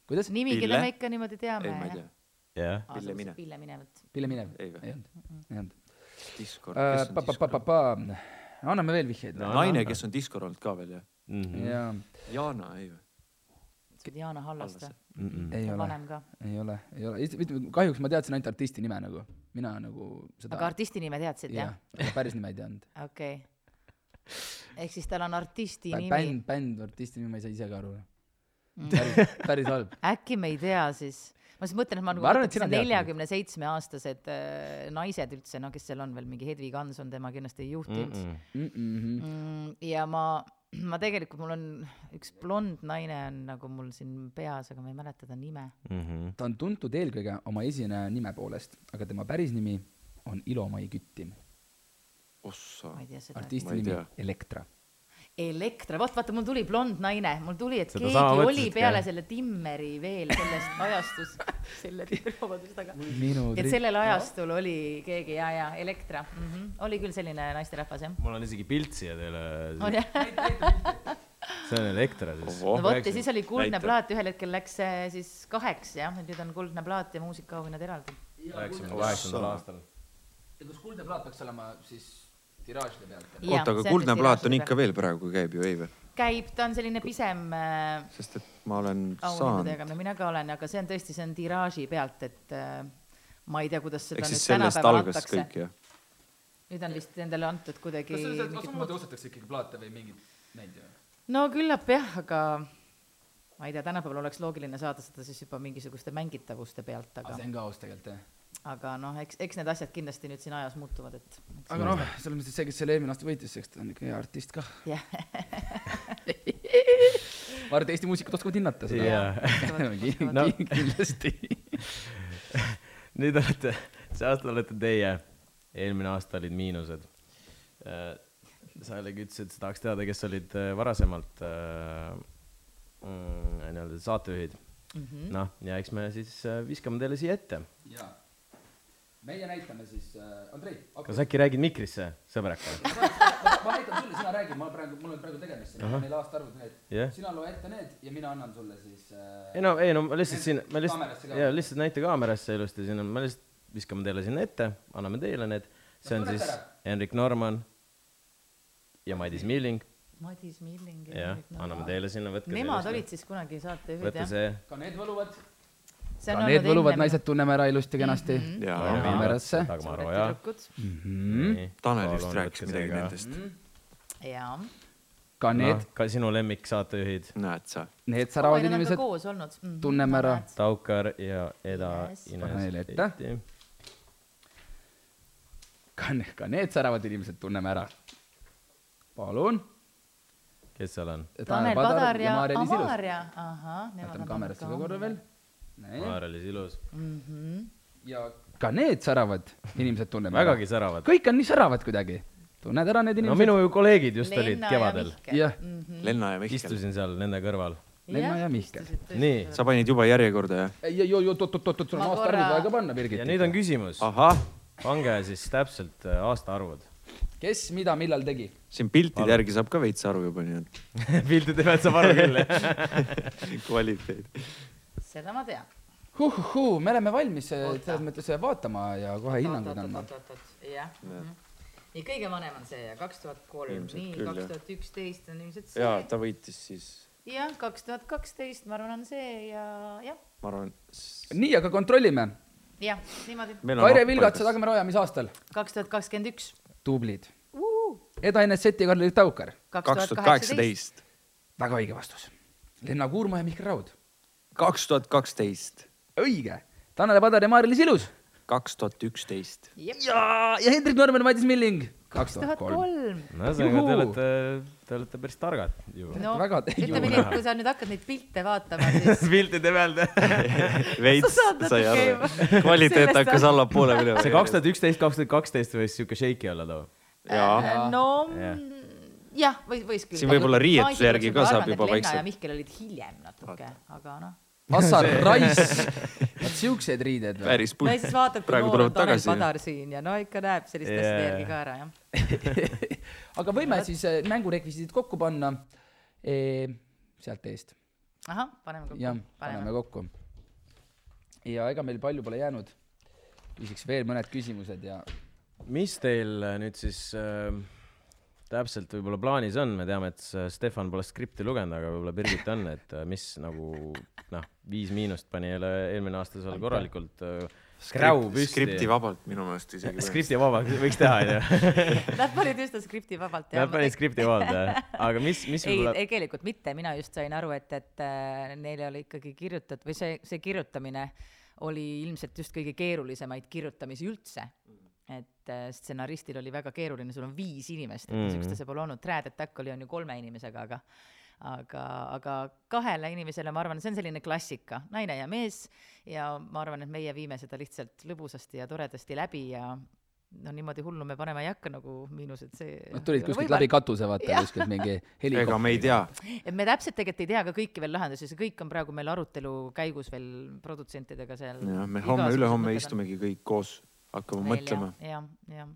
S2: kuidas?
S3: nimi, keda me ikka niimoodi teame.
S4: ei, ma ei tea.
S1: jah.
S4: Pille Minev.
S3: Pille Minevat.
S2: Pille Minev?
S4: Ei
S2: olnud, ei olnud.
S4: Discord, kes on Discord?
S2: Anname veel vihjeid
S4: naine, kes on Discord olnud ka veel jah?
S1: Mhm.
S2: jaa,
S4: Jaana, ei või?
S3: Diana Hallaste.
S2: ei ole, ei ole, ei ole, kahjuks ma teadsin ainult artisti nime nagu, mina nagu seda
S3: aga artisti nime teadsid,
S2: jah päris nime ei teadnud.
S3: okei okay.. ehk siis tal on artisti nimi.
S2: bänd, bänd, artisti nime ma ei saa ise ka aru.
S3: Mm.
S2: päris, päris halb.
S3: äkki me ei tea siis? ma siis mõtlen, et ma nagu
S2: Ma arvan, et
S3: mõtlen, neljakümne seitsme aastased äh, naised üldse, no kes seal on veel, mingi Hedvig Hanson, tema kindlasti ei juhtinud mm.
S2: Mhm.
S3: -mm. ja ma, ma tegelikult, mul on üks blond naine on nagu mul siin peas, aga ma ei mäleta ta nime.
S1: Mhm.
S2: ta on tuntud eelkõige oma esineja nime poolest, aga tema päris nimi on Ilo-Mai
S3: seda.
S2: artisti nimi. Elektra.
S3: Elektra, vot vaata, mul tuli blond naine, mul tuli, et
S1: Seda
S3: keegi oli
S1: ka,
S3: peale
S1: jah?
S3: selle Timmeri veel sellest ajastust, selle, vabandust, aga et sellel ajastul oli keegi ja, ja Elektra mm, -hmm. oli küll selline naisterahvas jah.
S1: mul on isegi pilt siia teile.
S3: on jah,
S1: see on Elektra siis.
S3: No vot ja siis oli Kuldne plaat, ühel hetkel läks see siis kaheks jah, nüüd on Kuldne plaat ja muusikaauhinnad eraldi.
S1: üheksakümne kaheksandal aastal.
S2: ja kas Kuldne plaat peaks olema siis tiraažide pealt?
S4: Oota, aga Kuldne plaat on ikka veel praegu käib ju, ei või?
S3: käib, ta on selline pisem äh,
S4: sest et ma olen saanud,
S3: mina ka olen, aga see on tõesti, see on tiraaži pealt, et äh, ma ei tea, kuidas seda
S4: ehk siis sellest algas
S3: antakse.
S4: kõik jah?
S3: nüüd on vist endale antud kuidagi
S2: kas
S3: muud
S2: samamoodi ostetakse ikkagi plaate või mingeid neid?
S3: no küllap jah, aga ma ei tea, tänapäeval oleks loogiline saada seda siis juba mingisuguste mängitavuste pealt,
S2: aga
S3: aga
S2: see, on ka aus tegelikult jah.
S3: Aga noh, eks, eks need asjad kindlasti nüüd siin ajas muutuvad, et.
S2: aga noh, selles mõttes, et see, kes selle eelmine aasta võitis, eks ta on ikka hea artist kah.
S3: jah,
S2: ma arvan, et Eesti muusikud oskavad hinnata seda. Ki-
S1: No.
S2: ki- kindlasti.
S1: nüüd olete, see aasta olete teie, eelmine aasta olid miinused. sa jällegi ütlesid, et sa tahaks teada, kes olid äh, varasemalt äh, mm, nii-öelda saatejuhid.
S3: Mhm.
S1: noh, ja eks me siis äh, viskame teile siia ette.
S2: jaa. Meie näitame siis äh,, Andrei,
S1: kas äkki räägid mikrisse, sõbrakal?
S2: ma näitan sulle, sina räägi, ma praegu, mul on praegu tegemist sellega, meil aastaarvud need
S1: jah.
S2: sina loe ette need ja mina annan sulle siis äh,
S1: ei no, ei no ma lihtsalt siin, ma lihtsalt, jaa, lihtsalt näita kaamerasse ilusti, siin on, me lihtsalt viskame teile sinna ette, anname teile need. see on
S2: No
S1: siis. Henrik Norman ja Madis Milling
S3: Madis Milling ja
S1: jah
S3: Erik,
S1: anname
S3: Nava.
S1: teile sinna, võtke
S3: Nemad olid siis kunagi saatejuhid
S1: võta
S3: jah?
S1: see,
S2: ka need võluvad, ka need võluvad naised tunneme ära ilusti kenasti
S3: Mhm.
S4: ja,
S2: Ja
S4: ja
S2: kaamerasse.
S1: Dagmar Oja.
S2: mm.
S4: Tanel just rääkis midagi. nendest.
S3: jaa.
S2: ka need
S1: noh, ka sinu lemmiksaatejuhid,
S4: näed sa,
S2: need säravad
S3: on ka
S2: inimesed,
S3: koos olnud mm. -hmm.
S2: tunneme ära..
S1: Taukar ja Eda
S3: Yes.
S2: Pane neile
S1: Ines
S2: ette. Ka, ka need säravad inimesed tunneme ära. palun.
S1: kes seal on?
S3: Tanel Padar ja
S2: Maarja-Liis Ilus.
S3: Amaria, ahah.
S2: vaatame kaamerasse ka korra veel.
S1: Maarja-Liis Ilus.
S3: Mhm.
S2: ja ka need säravad inimesed tunneme
S1: vägagi säravad.
S2: kõik on nii säravad kuidagi. tunned ära need
S1: no
S2: inimesed
S1: minu ju kolleegid just olid kevadel.
S2: Jah.
S3: Mhm.
S4: Lenna ja Mihkel.
S1: istusin seal nende kõrval.
S2: Lenna ja Mihkel.
S1: Nii.
S4: sa panid juba järjekorda, jah?
S2: ei, ei, oot, oot, oot, oot, sul on aastaarvud vaja ka panna, Birgit.
S1: ja nüüd on küsimus, pange siis täpselt äh, aastaarvud.
S2: kes mida millal tegi?
S4: siin piltide järgi saab ka veits aru juba, nii et
S1: piltide pealt saab aru küll, jah.
S4: kvaliteet.
S3: Seda ma tean.
S2: huh-huh-huu, me oleme valmis selles mõttes eh, vaatama ja kohe hinnanguid andma.
S3: jah. nii kõige vanem on see ja kaks tuhat kolm, nii kaks tuhat üksteist on ilmselt
S4: ja
S3: see.
S4: ta võitis siis,
S3: jah, kaks tuhat kaksteist, ma arvan, on see ja jah,
S4: ma arvan.
S2: nii, aga kontrollime.
S3: jah, niimoodi.
S2: Kaire Vilgats ja Dagmar Oja, mis aastal?
S3: kaks tuhat kakskümmend üks,
S2: tublid. Eda Ines-Sett ja Karl-Erik Taukar.
S4: kaks tuhat. kaheksateist,
S2: väga õige vastus. Lenna Kuurma ja Mihkel Raud.
S4: Kaks tuhat kaksteist,
S2: õige. Tanel Padar ja Maarja-Liis Ilus.
S4: kaks tuhat üksteist,
S2: ja, ja Hendrik Norman ja Madis Milling. kaks
S3: kaks tuhat kolm.
S1: no ühesõnaga, te olete, te olete päris targad ju.
S3: no
S2: Väga-
S3: ütleme nii, et kui sa nüüd hakkad neid pilte vaatama, siis
S1: piltide pealt.
S4: veits sai aru kvaliteet hakkas allapoole minema.
S1: see kaks tuhat üksteist, kaks tuhat kaksteist võis siuke shaky olla too.
S4: jaa,
S3: no
S1: Jah.
S3: jah, võis, võis küll.
S4: Siin võib-olla riietuse järgi ka saab juba
S3: Lenna ja
S4: vaikselt.
S3: Mihkel olid hiljem natuke, aga noh.
S2: Assar Raiss. vot siuksed riided või?
S4: päris
S3: no ja siis vaatad, kui noor on Tanel. Padar siin ja no ikka näeb sellist
S1: Jaa.
S3: asjade järgi ka ära jah.
S2: aga võime siis eh, mängurekvisiidid kokku panna e, sealt eest.
S3: ahah, paneme kokku.
S2: jah, paneme kokku. ja ega meil palju pole jäänud. küsiks veel mõned küsimused ja
S1: mis teil äh, nüüd siis äh, täpselt võib-olla plaanis on, me teame, et s- Stefan pole skripti lugenud, aga võib-olla Birgit on, et äh, mis nagu noh, Viis Miinust pani jälle eelmine aasta seal korralikult äh, püsti.
S4: skripti vabalt minu meelest isegi.
S1: skripti vabalt võiks teha, onju.
S3: Nad panid just skripti vabalt.
S1: Nad panid skripti vabalt, jah. aga mis, mis
S3: ei,
S1: võib-olla,
S3: tegelikult mitte, mina just sain aru, et, et äh, neile oli ikkagi kirjutatud või see, see kirjutamine oli ilmselt just kõige keerulisemaid kirjutamisi üldse. et äh, stsenaristil oli väga keeruline, sul on viis inimest, et
S1: Mhm.
S3: niisugust asja pole olnud, Trad Attack oli, on ju kolme inimesega, aga aga, aga kahele inimesele ma arvan, see on selline klassika, naine ja mees ja ma arvan, et meie viime seda lihtsalt lõbusasti ja toredasti läbi ja no niimoodi hullu me panema ei hakka nagu miinused, see
S2: nad tulid kuskilt
S3: võimalik.
S2: läbi katuse, vaata kuskilt mingi
S4: ega me ei tea,
S3: et me täpselt tegelikult ei tea ka kõiki veel lahendusi, see kõik on praegu meil arutelu käigus veel produtsentidega seal.
S4: jah, me homme-ülehomme. istumegi kõik koos, hakkame mõtlema.
S3: jah, jah,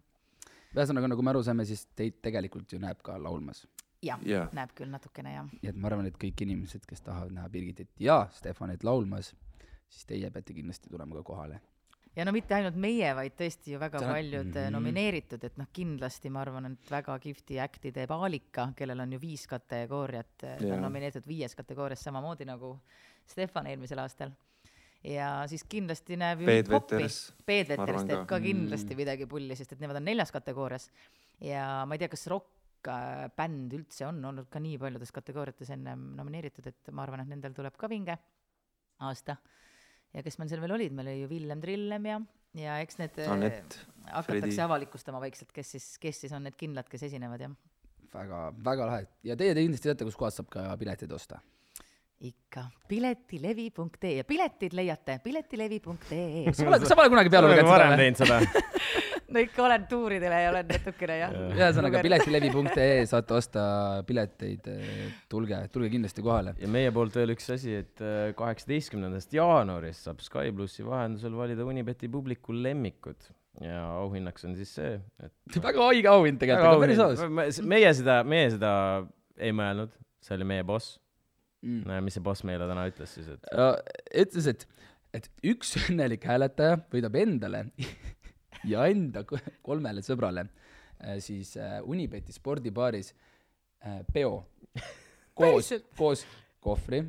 S2: ühesõnaga, nagu me aru saime, siis teid tegelikult ju näeb ka laulmas.
S3: Jah
S4: Jaa.
S3: ja., näeb küll natukene jah.
S2: nii et ma arvan, et kõik inimesed, kes tahavad näha Birgitit ja Stefanit laulmas, siis teie peate kindlasti tulema ka kohale.
S3: ja no mitte ainult meie, vaid tõesti ju väga
S2: Täna-
S3: paljud mm
S2: Mhm.
S3: -hmm. nomineeritud, et noh, kindlasti ma arvan, et väga kihvti äkti teeb Aalika, kellel on ju viis kategooriat, ta
S4: Jaa.
S3: on nomineeritud viies kategoorias samamoodi nagu Stefan eelmisel aastal. ja siis kindlasti näeb ju
S4: Peet
S3: hip-hopi.
S4: Veteres,
S3: Peet
S4: ma
S3: Veteres
S4: arvan
S3: teeb
S4: ka.
S3: ka kindlasti midagi pulli, sest et nemad on neljas kategoorias ja ma ei tea, kas rokkbänd üldse on olnud ka nii paljudes kategooriates ennem nomineeritud, et ma arvan, et nendel tuleb ka vinge aasta. ja kes meil seal veel olid, meil oli ju Villem Trillem ja, ja eks need äh,
S4: Anett,
S3: hakatakse
S4: Fredi.
S3: avalikustama vaikselt, kes siis, kes siis on need kindlad, kes esinevad jah.
S2: väga, väga lahe ja teie te kindlasti teate, kuskohast saab ka pileteid osta.
S3: Ikka piletilevi.ee ja piletid leiate piletilevi.ee.
S2: sa pole, sa pole kunagi peale lugenud
S1: varem
S2: seda või?
S1: teinud seda.
S3: no ikka olen tuuridele ja olen natukene jah.
S2: ühesõnaga, piletilevi.ee saate osta pileteid, tulge, tulge kindlasti kohale.
S1: ja meie poolt veel üks asi, et äh, kaheksateistkümnendast jaanuarist saab Sky plussi vahendusel valida Unibeti publiku lemmikud ja auhinnaks on siis see, et
S2: väga haige auhind tegelikult, aga päris aus.
S1: meie seda, meie seda ei mõelnud, see oli meie boss.
S2: Mm.
S1: mis see boss meile täna ütles siis, et
S2: ütles, et, et üks õnnelik hääletaja võidab endale ja enda ko- kolmele sõbrale äh, siis äh, Unibeti spordibaaris peo koos koos kohvri,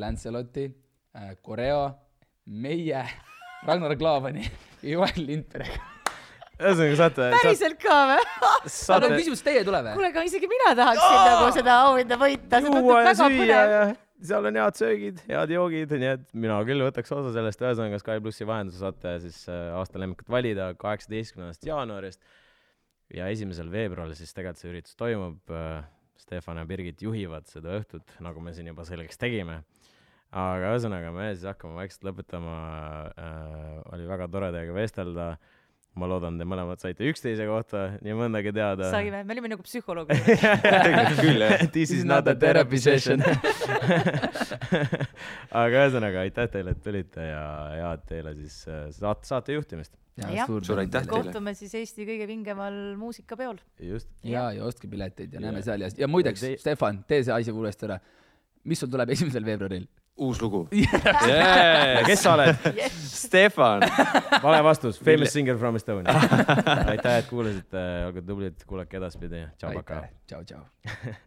S2: Lanceloti Coreo, meie, Ragnar Klavani ja Joel Lindberg.
S1: Ühesõnaga saate,
S3: päriselt ka või?
S2: aga küsimus teie tuleb või?
S3: kuule, aga isegi mina tahaksin nagu seda auhinda võita, see tundub
S1: juua ja
S3: väga
S1: süüa
S3: põnev.
S1: ja seal on head söögid, head joogid, nii et mina küll võtaks osa sellest, ühesõnaga Sky plussi vahendusel saate siis äh, aasta lemmikut valida kaheksateistkümnendast jaanuarist ja esimesel veebruaril siis tegelikult see üritus toimub. Stefan ja Birgit juhivad seda õhtut, nagu me siin juba selgeks tegime. aga ühesõnaga, me siis hakkame vaikselt lõpetama äh,. oli väga tore teiega vestelda. Ma loodan, te mõlemad saite üksteise kohta nii mõndagi teada.
S3: saime, me olime nagu psühholoogid.
S4: küll jah.
S1: This is not a therapy session. aga ühesõnaga aitäh teile, et tulite ja head teile siis äh, saate, saate juhtimist.
S3: Jah.
S4: Suur aitäh teile.
S3: kohtume siis Eesti kõige vingemal muusikapeol.
S1: just.
S2: ja, ja ostke pileteid ja
S1: Ja-
S2: näeme seal ja, ja muideks
S1: Te-,
S2: Stefan, tee see asi uuesti ära. mis sul tuleb esimesel veebruaril?
S4: Uus lugu.
S1: kes sa oled?
S4: Stefan.
S1: vale vastus, famous singer from Estonia. aitäh, et kuulasite, olge tublid, kuulake edaspidi. tšau, pakaa
S2: tšau, tšau.